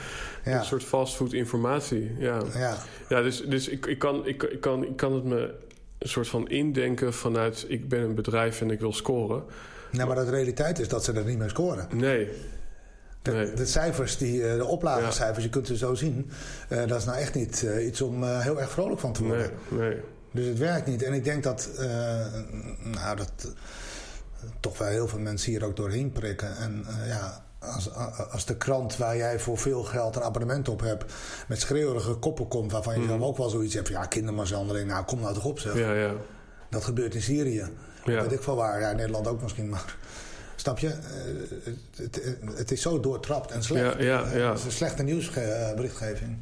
ja. een soort fastfood informatie. Ja, ja. ja dus, dus ik, ik, kan, ik, ik, kan, ik kan het me een soort van indenken vanuit ik ben een bedrijf en ik wil scoren. Nou, maar de realiteit is dat ze er niet mee scoren. Nee. De, nee. de cijfers, die, de oplagecijfers, ja. je kunt ze zo zien. Uh, dat is nou echt niet uh, iets om uh, heel erg vrolijk van te worden. Nee, nee. Dus het werkt niet. En ik denk dat, nou, dat toch wel heel veel mensen hier ook doorheen prikken. En ja, als, als de krant waar jij voor veel geld een abonnement op hebt... met schreeuwerige koppen komt... waarvan je mm. zelf ook wel zoiets hebt van... ja, kindermishandeling, nou kom nou toch op zeg. Ja, ja. Dat gebeurt in Syrië. Ja. weet ik veel waar. Ja, Nederland ook misschien, maar... Snap je? Het, het, het is zo doortrapt en slecht. Ja, ja, ja. Het is een slechte nieuwsberichtgeving.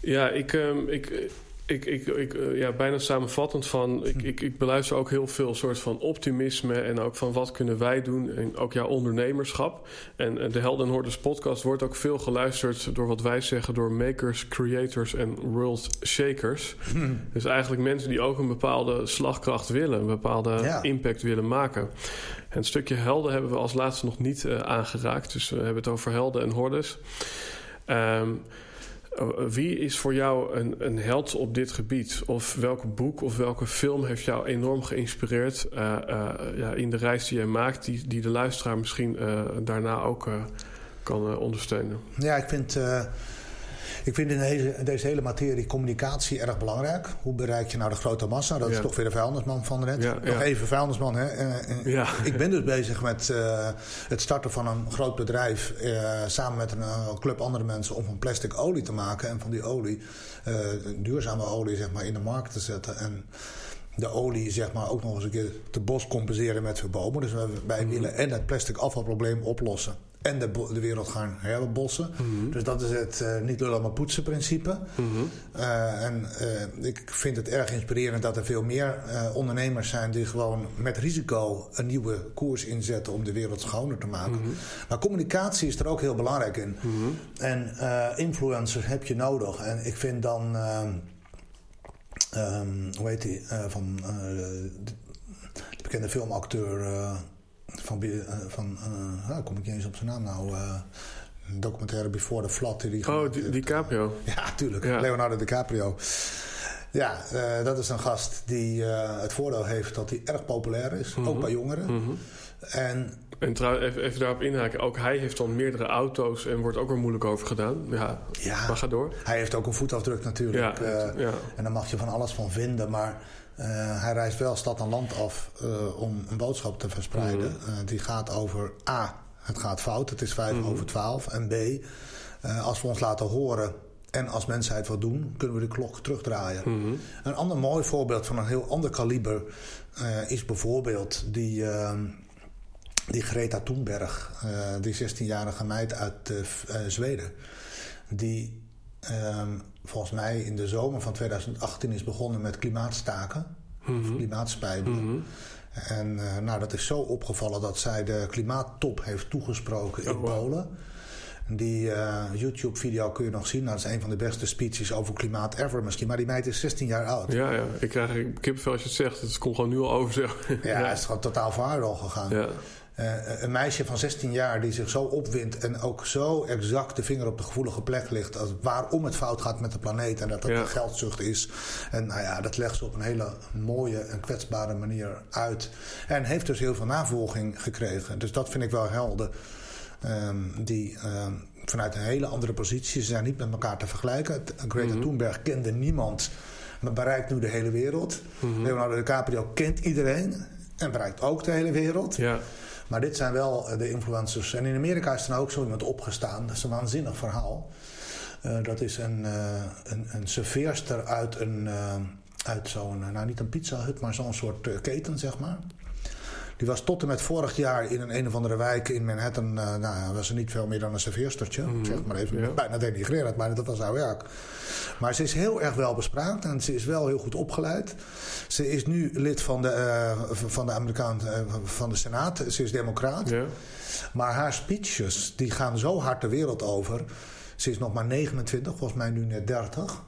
Ja, ik, um, ik, ik, ik, ik, eh, ja, bijna samenvattend van... Ik, ik, ik beluister ook heel veel soort van optimisme... en ook van wat kunnen wij doen. En ook jouw ondernemerschap. En eh, de Helden Hordes podcast wordt ook veel geluisterd... door wat wij zeggen door makers, creators en world shakers. Dus eigenlijk mensen die ook een bepaalde slagkracht willen. Een bepaalde impact willen maken. En een stukje helden hebben we als laatste nog niet uh, aangeraakt. Dus we hebben het over helden en hordes. Um, eh, wie is voor jou een, een held op dit gebied? Of welk boek of welke film heeft jou enorm geïnspireerd uh, uh, ja, in de reis die je maakt, die, die de luisteraar misschien daarna ook kan ondersteunen? Ja, ik vind ik vind in deze, deze, hele materie communicatie erg belangrijk. Hoe bereik je nou de grote massa? Dat is toch weer de vuilnisman van net. Ja, Nog even vuilnisman. Hè? Ik ben dus bezig met uh, het starten van een groot bedrijf... Samen met een club andere mensen om van plastic olie te maken... en van die olie, duurzame olie, zeg maar, in de markt te zetten... En, de olie zeg maar, ook nog eens een keer te bos compenseren met verbomen. Dus wij mhm. willen en het plastic afvalprobleem oplossen en de, de wereld gaan herbossen. Mm Dus dat is het uh, niet lullen maar poetsen principe. Mm uh, en uh, ik vind het erg inspirerend dat er veel meer ondernemers zijn die gewoon met risico een nieuwe koers inzetten om de wereld schoner te maken. Mhm. Maar communicatie is er ook heel belangrijk in. Mhm. En influencers heb je nodig. En ik vind dan, um, hoe heet die, van de bekende filmacteur van, uh, van uh, kom ik niet eens op zijn naam nou. Uh, een documentaire Before the Flood. Die oh, Di DiCaprio. Ja, tuurlijk. Leonardo DiCaprio. Ja, uh, dat is een gast die het voordeel heeft dat hij erg populair is. Mm -hmm. Ook bij jongeren. Mm -hmm. En en trouw, even, even, daarop inhaken. Ook hij heeft dan meerdere auto's en wordt ook er moeilijk over gedaan. Ja, ja maar ga door. Hij heeft ook een voetafdruk natuurlijk. Ja, uh, ja. En daar mag je van alles van vinden. Maar uh, hij reist wel stad en land af uh, om een boodschap te verspreiden. Mm -hmm. uh, die gaat over A, het gaat fout, het is 5 mm -hmm. over 12. En B, als we ons laten horen en als mensheid wat doen, kunnen we de klok terugdraaien. Mm -hmm. Een ander mooi voorbeeld van een heel ander kaliber is bijvoorbeeld die, die Greta Thunberg, die 16-jarige meid uit Zweden. Die um, volgens mij in de zomer van 2018 is begonnen met klimaatstaken. Mm -hmm. Klimaatspijbelen. Mm -hmm. En uh, nou, dat is zo opgevallen dat zij de klimaattop heeft toegesproken in oh, wow. Polen. Die uh, YouTube-video kun je nog zien. Nou, dat is een van de beste speeches over klimaat ever misschien. Maar die meid is 16 jaar oud. Ja, ja. ik krijg kipvel als je het zegt. Het komt gewoon nu al over. Zeg. Ja, ja, het is gewoon totaal viral gegaan. Ja. Uh, een meisje van 16 jaar die zich zo opwindt en ook zo exact de vinger op de gevoelige plek ligt. Als waarom het fout gaat met de planeet en dat dat ja. een geldzucht is. En nou ja, dat legt ze op een hele mooie en kwetsbare manier uit. En heeft dus heel veel navolging gekregen. Dus dat vind ik wel helder. Um, die um, vanuit een hele andere positie, ze zijn niet met elkaar te vergelijken. Greta mm -hmm. Thunberg kende niemand, maar bereikt nu de hele wereld. Mm -hmm. Leonardo DiCaprio kent iedereen en bereikt ook de hele wereld. Ja. Maar dit zijn wel eh, de influencers. En in Amerika is er nou ook zo iemand opgestaan. Dat is een waanzinnig verhaal. Uh, dat is een, uh, een, een serveerster uit, een, uit zo'n, nou niet een pizza hut, maar zo'n soort keten, zeg maar. Die was tot en met vorig jaar in een, een of andere wijk in Manhattan. Uh, nou, was er niet veel meer dan een serveerstertje. Mm -hmm. Zeg maar even. Ja. Bijna denigrerend, maar dat was haar werk. Maar ze is heel erg wel bespraakt en ze is wel heel goed opgeleid. Ze is nu lid van de, uh, van de Amerikaan, uh, van de Senaat. Ze is democraat. Ja. Maar haar speeches die gaan zo hard de wereld over. Ze is nog maar 29, volgens mij nu net 30.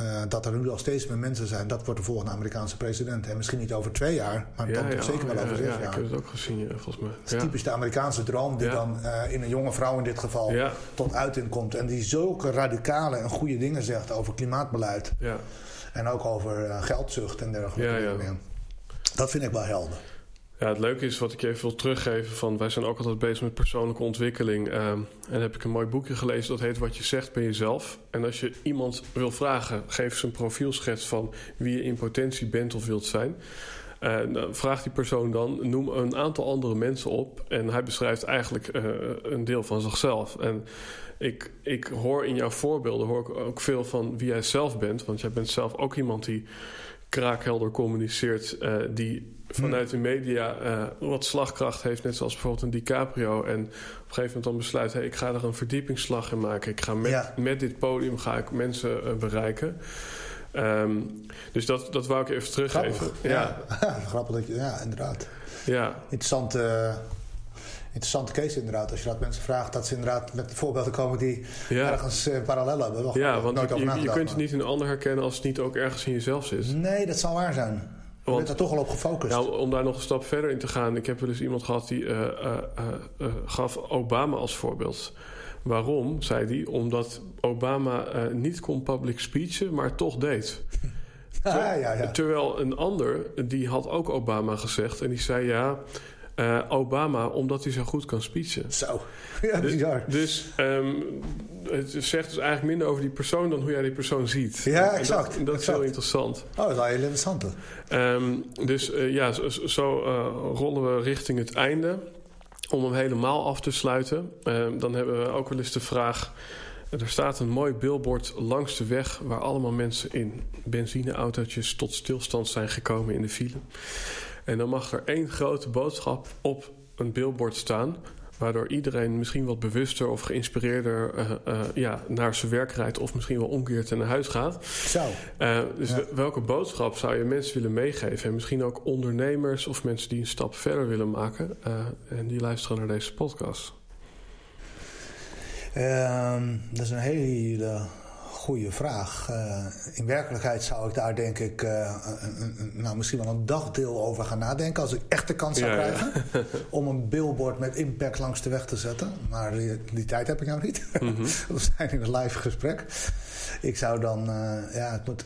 Uh, dat er nu al steeds meer mensen zijn. Dat wordt de volgende Amerikaanse president. En misschien niet over twee jaar, maar ja, dan ja, zeker wel over zes ja, jaar. ik heb het ook gezien, volgens mij. Het is typisch de Amerikaanse droom die dan uh, in een jonge vrouw in dit geval tot uiting komt. En die zulke radicale en goede dingen zegt over klimaatbeleid. En ook over uh, geldzucht en dergelijke. Dat vind ik wel helder. Ja, het leuke is wat ik je even wil teruggeven van wij zijn ook altijd bezig met persoonlijke ontwikkeling. Um, en heb ik een mooi boekje gelezen dat heet Wat je zegt ben jezelf. En als je iemand wil vragen, geef ze een profielschets van wie je in potentie bent of wilt zijn. Uh, dan vraagt die persoon dan, noem een aantal andere mensen op. En hij beschrijft eigenlijk uh, een deel van zichzelf. En ik, ik hoor in jouw voorbeelden hoor ik ook veel van wie jij zelf bent. Want jij bent zelf ook iemand die kraakhelder communiceert, uh, die vanuit de media uh, wat slagkracht heeft, net zoals bijvoorbeeld een DiCaprio. En op een gegeven moment dan besluit, hey, ik ga er een verdiepingsslag in maken. Ik ga met, ja. met dit podium ga ik mensen uh, bereiken. Ehm, dus dat, dat wou ik even teruggeven. Grappig. Ja. Ja. grappig dat je... Ja, inderdaad. Ja. Interessante, interessante case inderdaad. Als je dat mensen vraagt, dat ze inderdaad met voorbeelden komen die Ja. ergens eh, parallel hebben. Wel, Ja, want nooit over je, kunt het niet in een ander herkennen als het niet ook ergens in jezelf zit. Nee, dat zal waar zijn. Je Want- bent er toch al op gefocust. Nou, om daar nog een stap verder in te gaan. Ik heb wel eens iemand gehad die eh, eh, gaf Obama als voorbeeld. Waarom, zei hij? Omdat Obama niet kon public speechen, maar toch deed. ja, ja. Terwijl een ander, die had ook Obama gezegd. En die zei ja, eh, Obama, omdat hij zo goed kan speechen. Zo. Ja, bizar. Dus ehm, het zegt dus eigenlijk minder over die persoon dan hoe jij die persoon ziet. Ja, En exact, Dat, en dat is heel interessant. Oh, dat is wel heel interessant. Ehm, dus eh, ja, zo, zo, eh, rollen we richting het einde. Om hem helemaal af te sluiten, ehm, dan hebben we ook wel eens de vraag... Er staat een mooi billboard langs de weg... waar allemaal mensen in benzineautootjes tot stilstand zijn gekomen in de file. En dan mag er één grote boodschap op een billboard staan... waardoor iedereen misschien wat bewuster of geïnspireerder eh, eh, ja, naar zijn werk rijdt... of misschien wel omkeert en naar huis gaat. Zo. Eh, dus Ja. welke boodschap zou je mensen willen meegeven? En misschien ook ondernemers of mensen die een stap verder willen maken... en die luisteren naar deze podcast. Ehm, dat is een hele goede vraag. Eh, in werkelijkheid zou ik daar denk ik eh, nou, misschien wel een dagdeel over gaan nadenken. Als ik echt de kans zou Ja, ja. krijgen om een billboard met impact langs de weg te zetten. Maar die, die tijd heb ik nou niet. Mhm. We zijn in een live gesprek. Ik zou dan, eh, ja, het moet,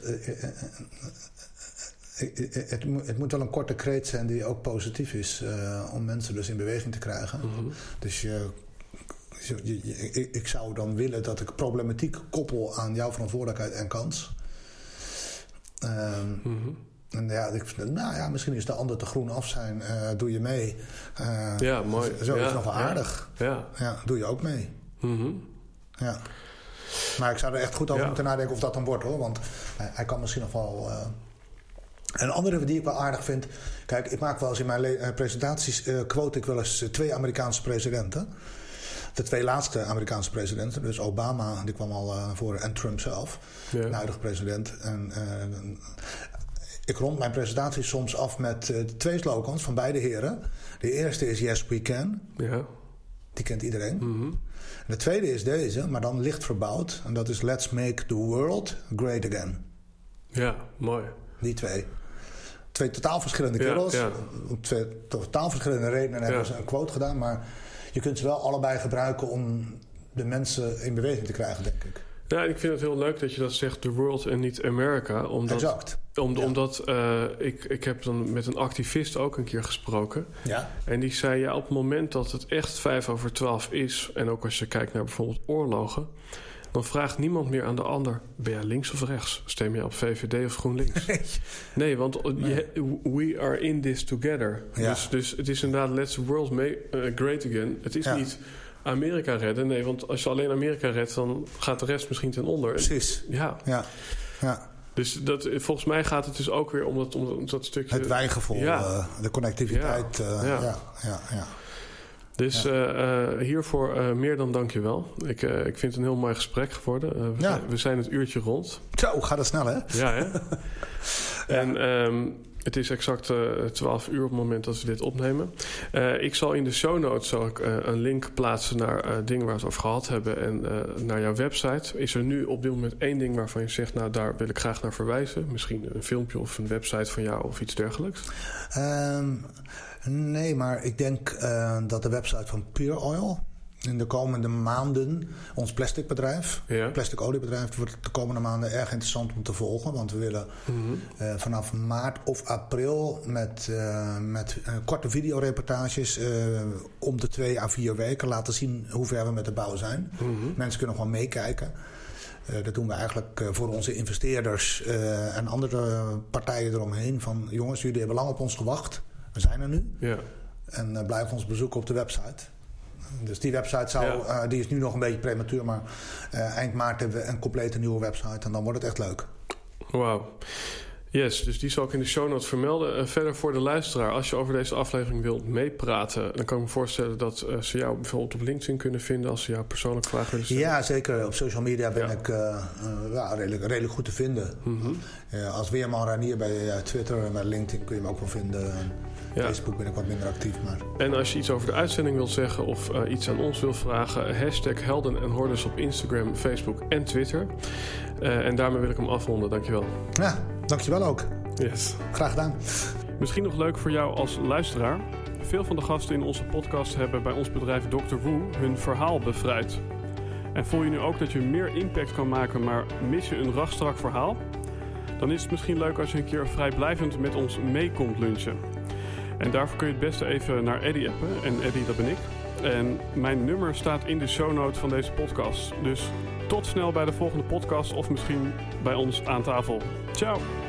het, het moet wel een korte kreet zijn die ook positief is om mensen dus in beweging te krijgen. Mhm. Dus je- ik- zou dan willen dat ik problematiek koppel aan jouw verantwoordelijkheid en kans. Ehm, Mhm. en ja, ik, vind- nou ja, misschien is de ander te groen af zijn, eh, doe je mee. Eh, Ja, mooi. Zo is Ja, nog wel aardig. Ja. Ja, doe je ook mee. Mhm. Ja. Maar ik zou er echt goed over moeten nadenken of dat dan wordt hoor. Want hij, hij kan misschien nog wel. eh, Een andere die ik wel aardig vind. Kijk, ik maak wel eens in mijn eh, presentaties. eh, quote ik wel eens eh, twee Amerikaanse presidenten. De twee laatste Amerikaanse presidenten. Dus Obama, die kwam al naar voren. En Trump zelf, Ja. de huidige president. En, eh, ik rond mijn presentatie soms af met eh, twee slogans van beide heren. De eerste is Yes We Can. Ja. Die kent iedereen. Mhm. De tweede is deze, maar dan licht verbouwd. En dat is Let's Make the World Great Again. Ja, mooi. Die twee. Twee totaal verschillende Ja, kerels. ja. Om twee totaal verschillende redenen hebben Ja. ze een quote gedaan. Maar je kunt ze wel allebei gebruiken om de mensen in beweging te krijgen, denk ik. Ja, ik vind het heel leuk dat je dat zegt, the world en niet America. Omdat, Exact. om, Ja. Omdat eh, ik, ik heb dan met een activist ook een keer gesproken. Ja. En die zei, ja, op het moment dat het echt vijf over twaalf is... en ook als je kijkt naar bijvoorbeeld oorlogen... dan vraagt niemand meer aan de ander... ben jij links of rechts? Stem je op VVD of GroenLinks? nee, want je- we are in this together. Ja. Dus, dus het is inderdaad let's the world make, eh, great again. Het is Ja. niet Amerika redden. Nee, want als je alleen Amerika redt... dan gaat de rest misschien ten onder. Precies. Ja, Ja. ja. dus dat, volgens mij gaat het dus ook weer om dat, om dat stukje... Het wijgevoel, Ja. eh, de connectiviteit. eh, Ja. ja. Ja. Ja, Dus eh, eh, hiervoor eh, meer dan dankjewel. Ik, eh, ik vind het een heel mooi gesprek geworden. We, Ja. we zijn het uurtje rond. Zo, gaat het snel, hè? Ja, hè? En ehm, het is exact eh 12 uur op het moment dat we dit opnemen. Eh, ik zal in de show notes zal ik, eh, een link plaatsen naar eh, dingen waar we het over gehad hebben en eh, naar jouw website. Is er nu op dit moment één ding waarvan je zegt, nou daar wil ik graag naar verwijzen? Misschien een filmpje of een website van jou of iets dergelijks? Ehm, nee, maar ik denk eh, dat de website van Pure Oil in de komende maanden, ons plasticbedrijf, Ja. plastic oliebedrijf, wordt de komende maanden erg interessant om te volgen. Want we willen Mhm. eh, vanaf maart of april met, eh, met eh, korte videoreportages om de twee à vier weken laten zien hoe ver we met de bouw zijn. Mhm. Mensen kunnen gewoon meekijken. Dat doen we eigenlijk voor onze investeerders en andere partijen eromheen. Van jongens, jullie hebben lang op ons gewacht. We zijn er nu. Ja. En blijf ons bezoeken op de website. Dus die website zou, Ja. eh, die is nu nog een beetje prematuur, maar eh, eind maart hebben we een complete nieuwe website en dan wordt het echt leuk. Wauw. Yes, dus die zal ik in de show notes vermelden. Uh, verder voor de luisteraar, als je over deze aflevering wilt meepraten, dan kan ik me voorstellen dat uh, ze jou bijvoorbeeld op LinkedIn kunnen vinden als ze jou persoonlijk vragen willen stellen. Ja, zeker. Op social media ben ja. ik uh, ja, redelijk, redelijk, goed te vinden. Mm -hmm. Als Weerman Ranier bij Twitter en bij LinkedIn kun je me ook wel vinden. Ja. Facebook ben ik wat minder actief. Maar... En als je iets over de uitzending wilt zeggen of uh, iets aan ons wilt vragen, hashtag Helden en Hordes op Instagram, Facebook en Twitter. En daarmee wil ik hem afronden. Dankjewel. Ja, dankjewel ook. Yes. Graag gedaan. Misschien nog leuk voor jou als luisteraar. Veel van de gasten in onze podcast hebben bij ons bedrijf Dr. Woo hun verhaal bevrijd. En voel je nu ook dat je meer impact kan maken, maar mis je een rachtstrak verhaal? Dan is het misschien leuk als je een keer vrijblijvend met ons mee komt lunchen. En daarvoor kun je het beste even naar Eddie appen. En Eddie, dat ben ik. En mijn nummer staat in de show notes van deze podcast. Dus tot snel bij de volgende podcast of misschien bij ons aan tafel. Ciao!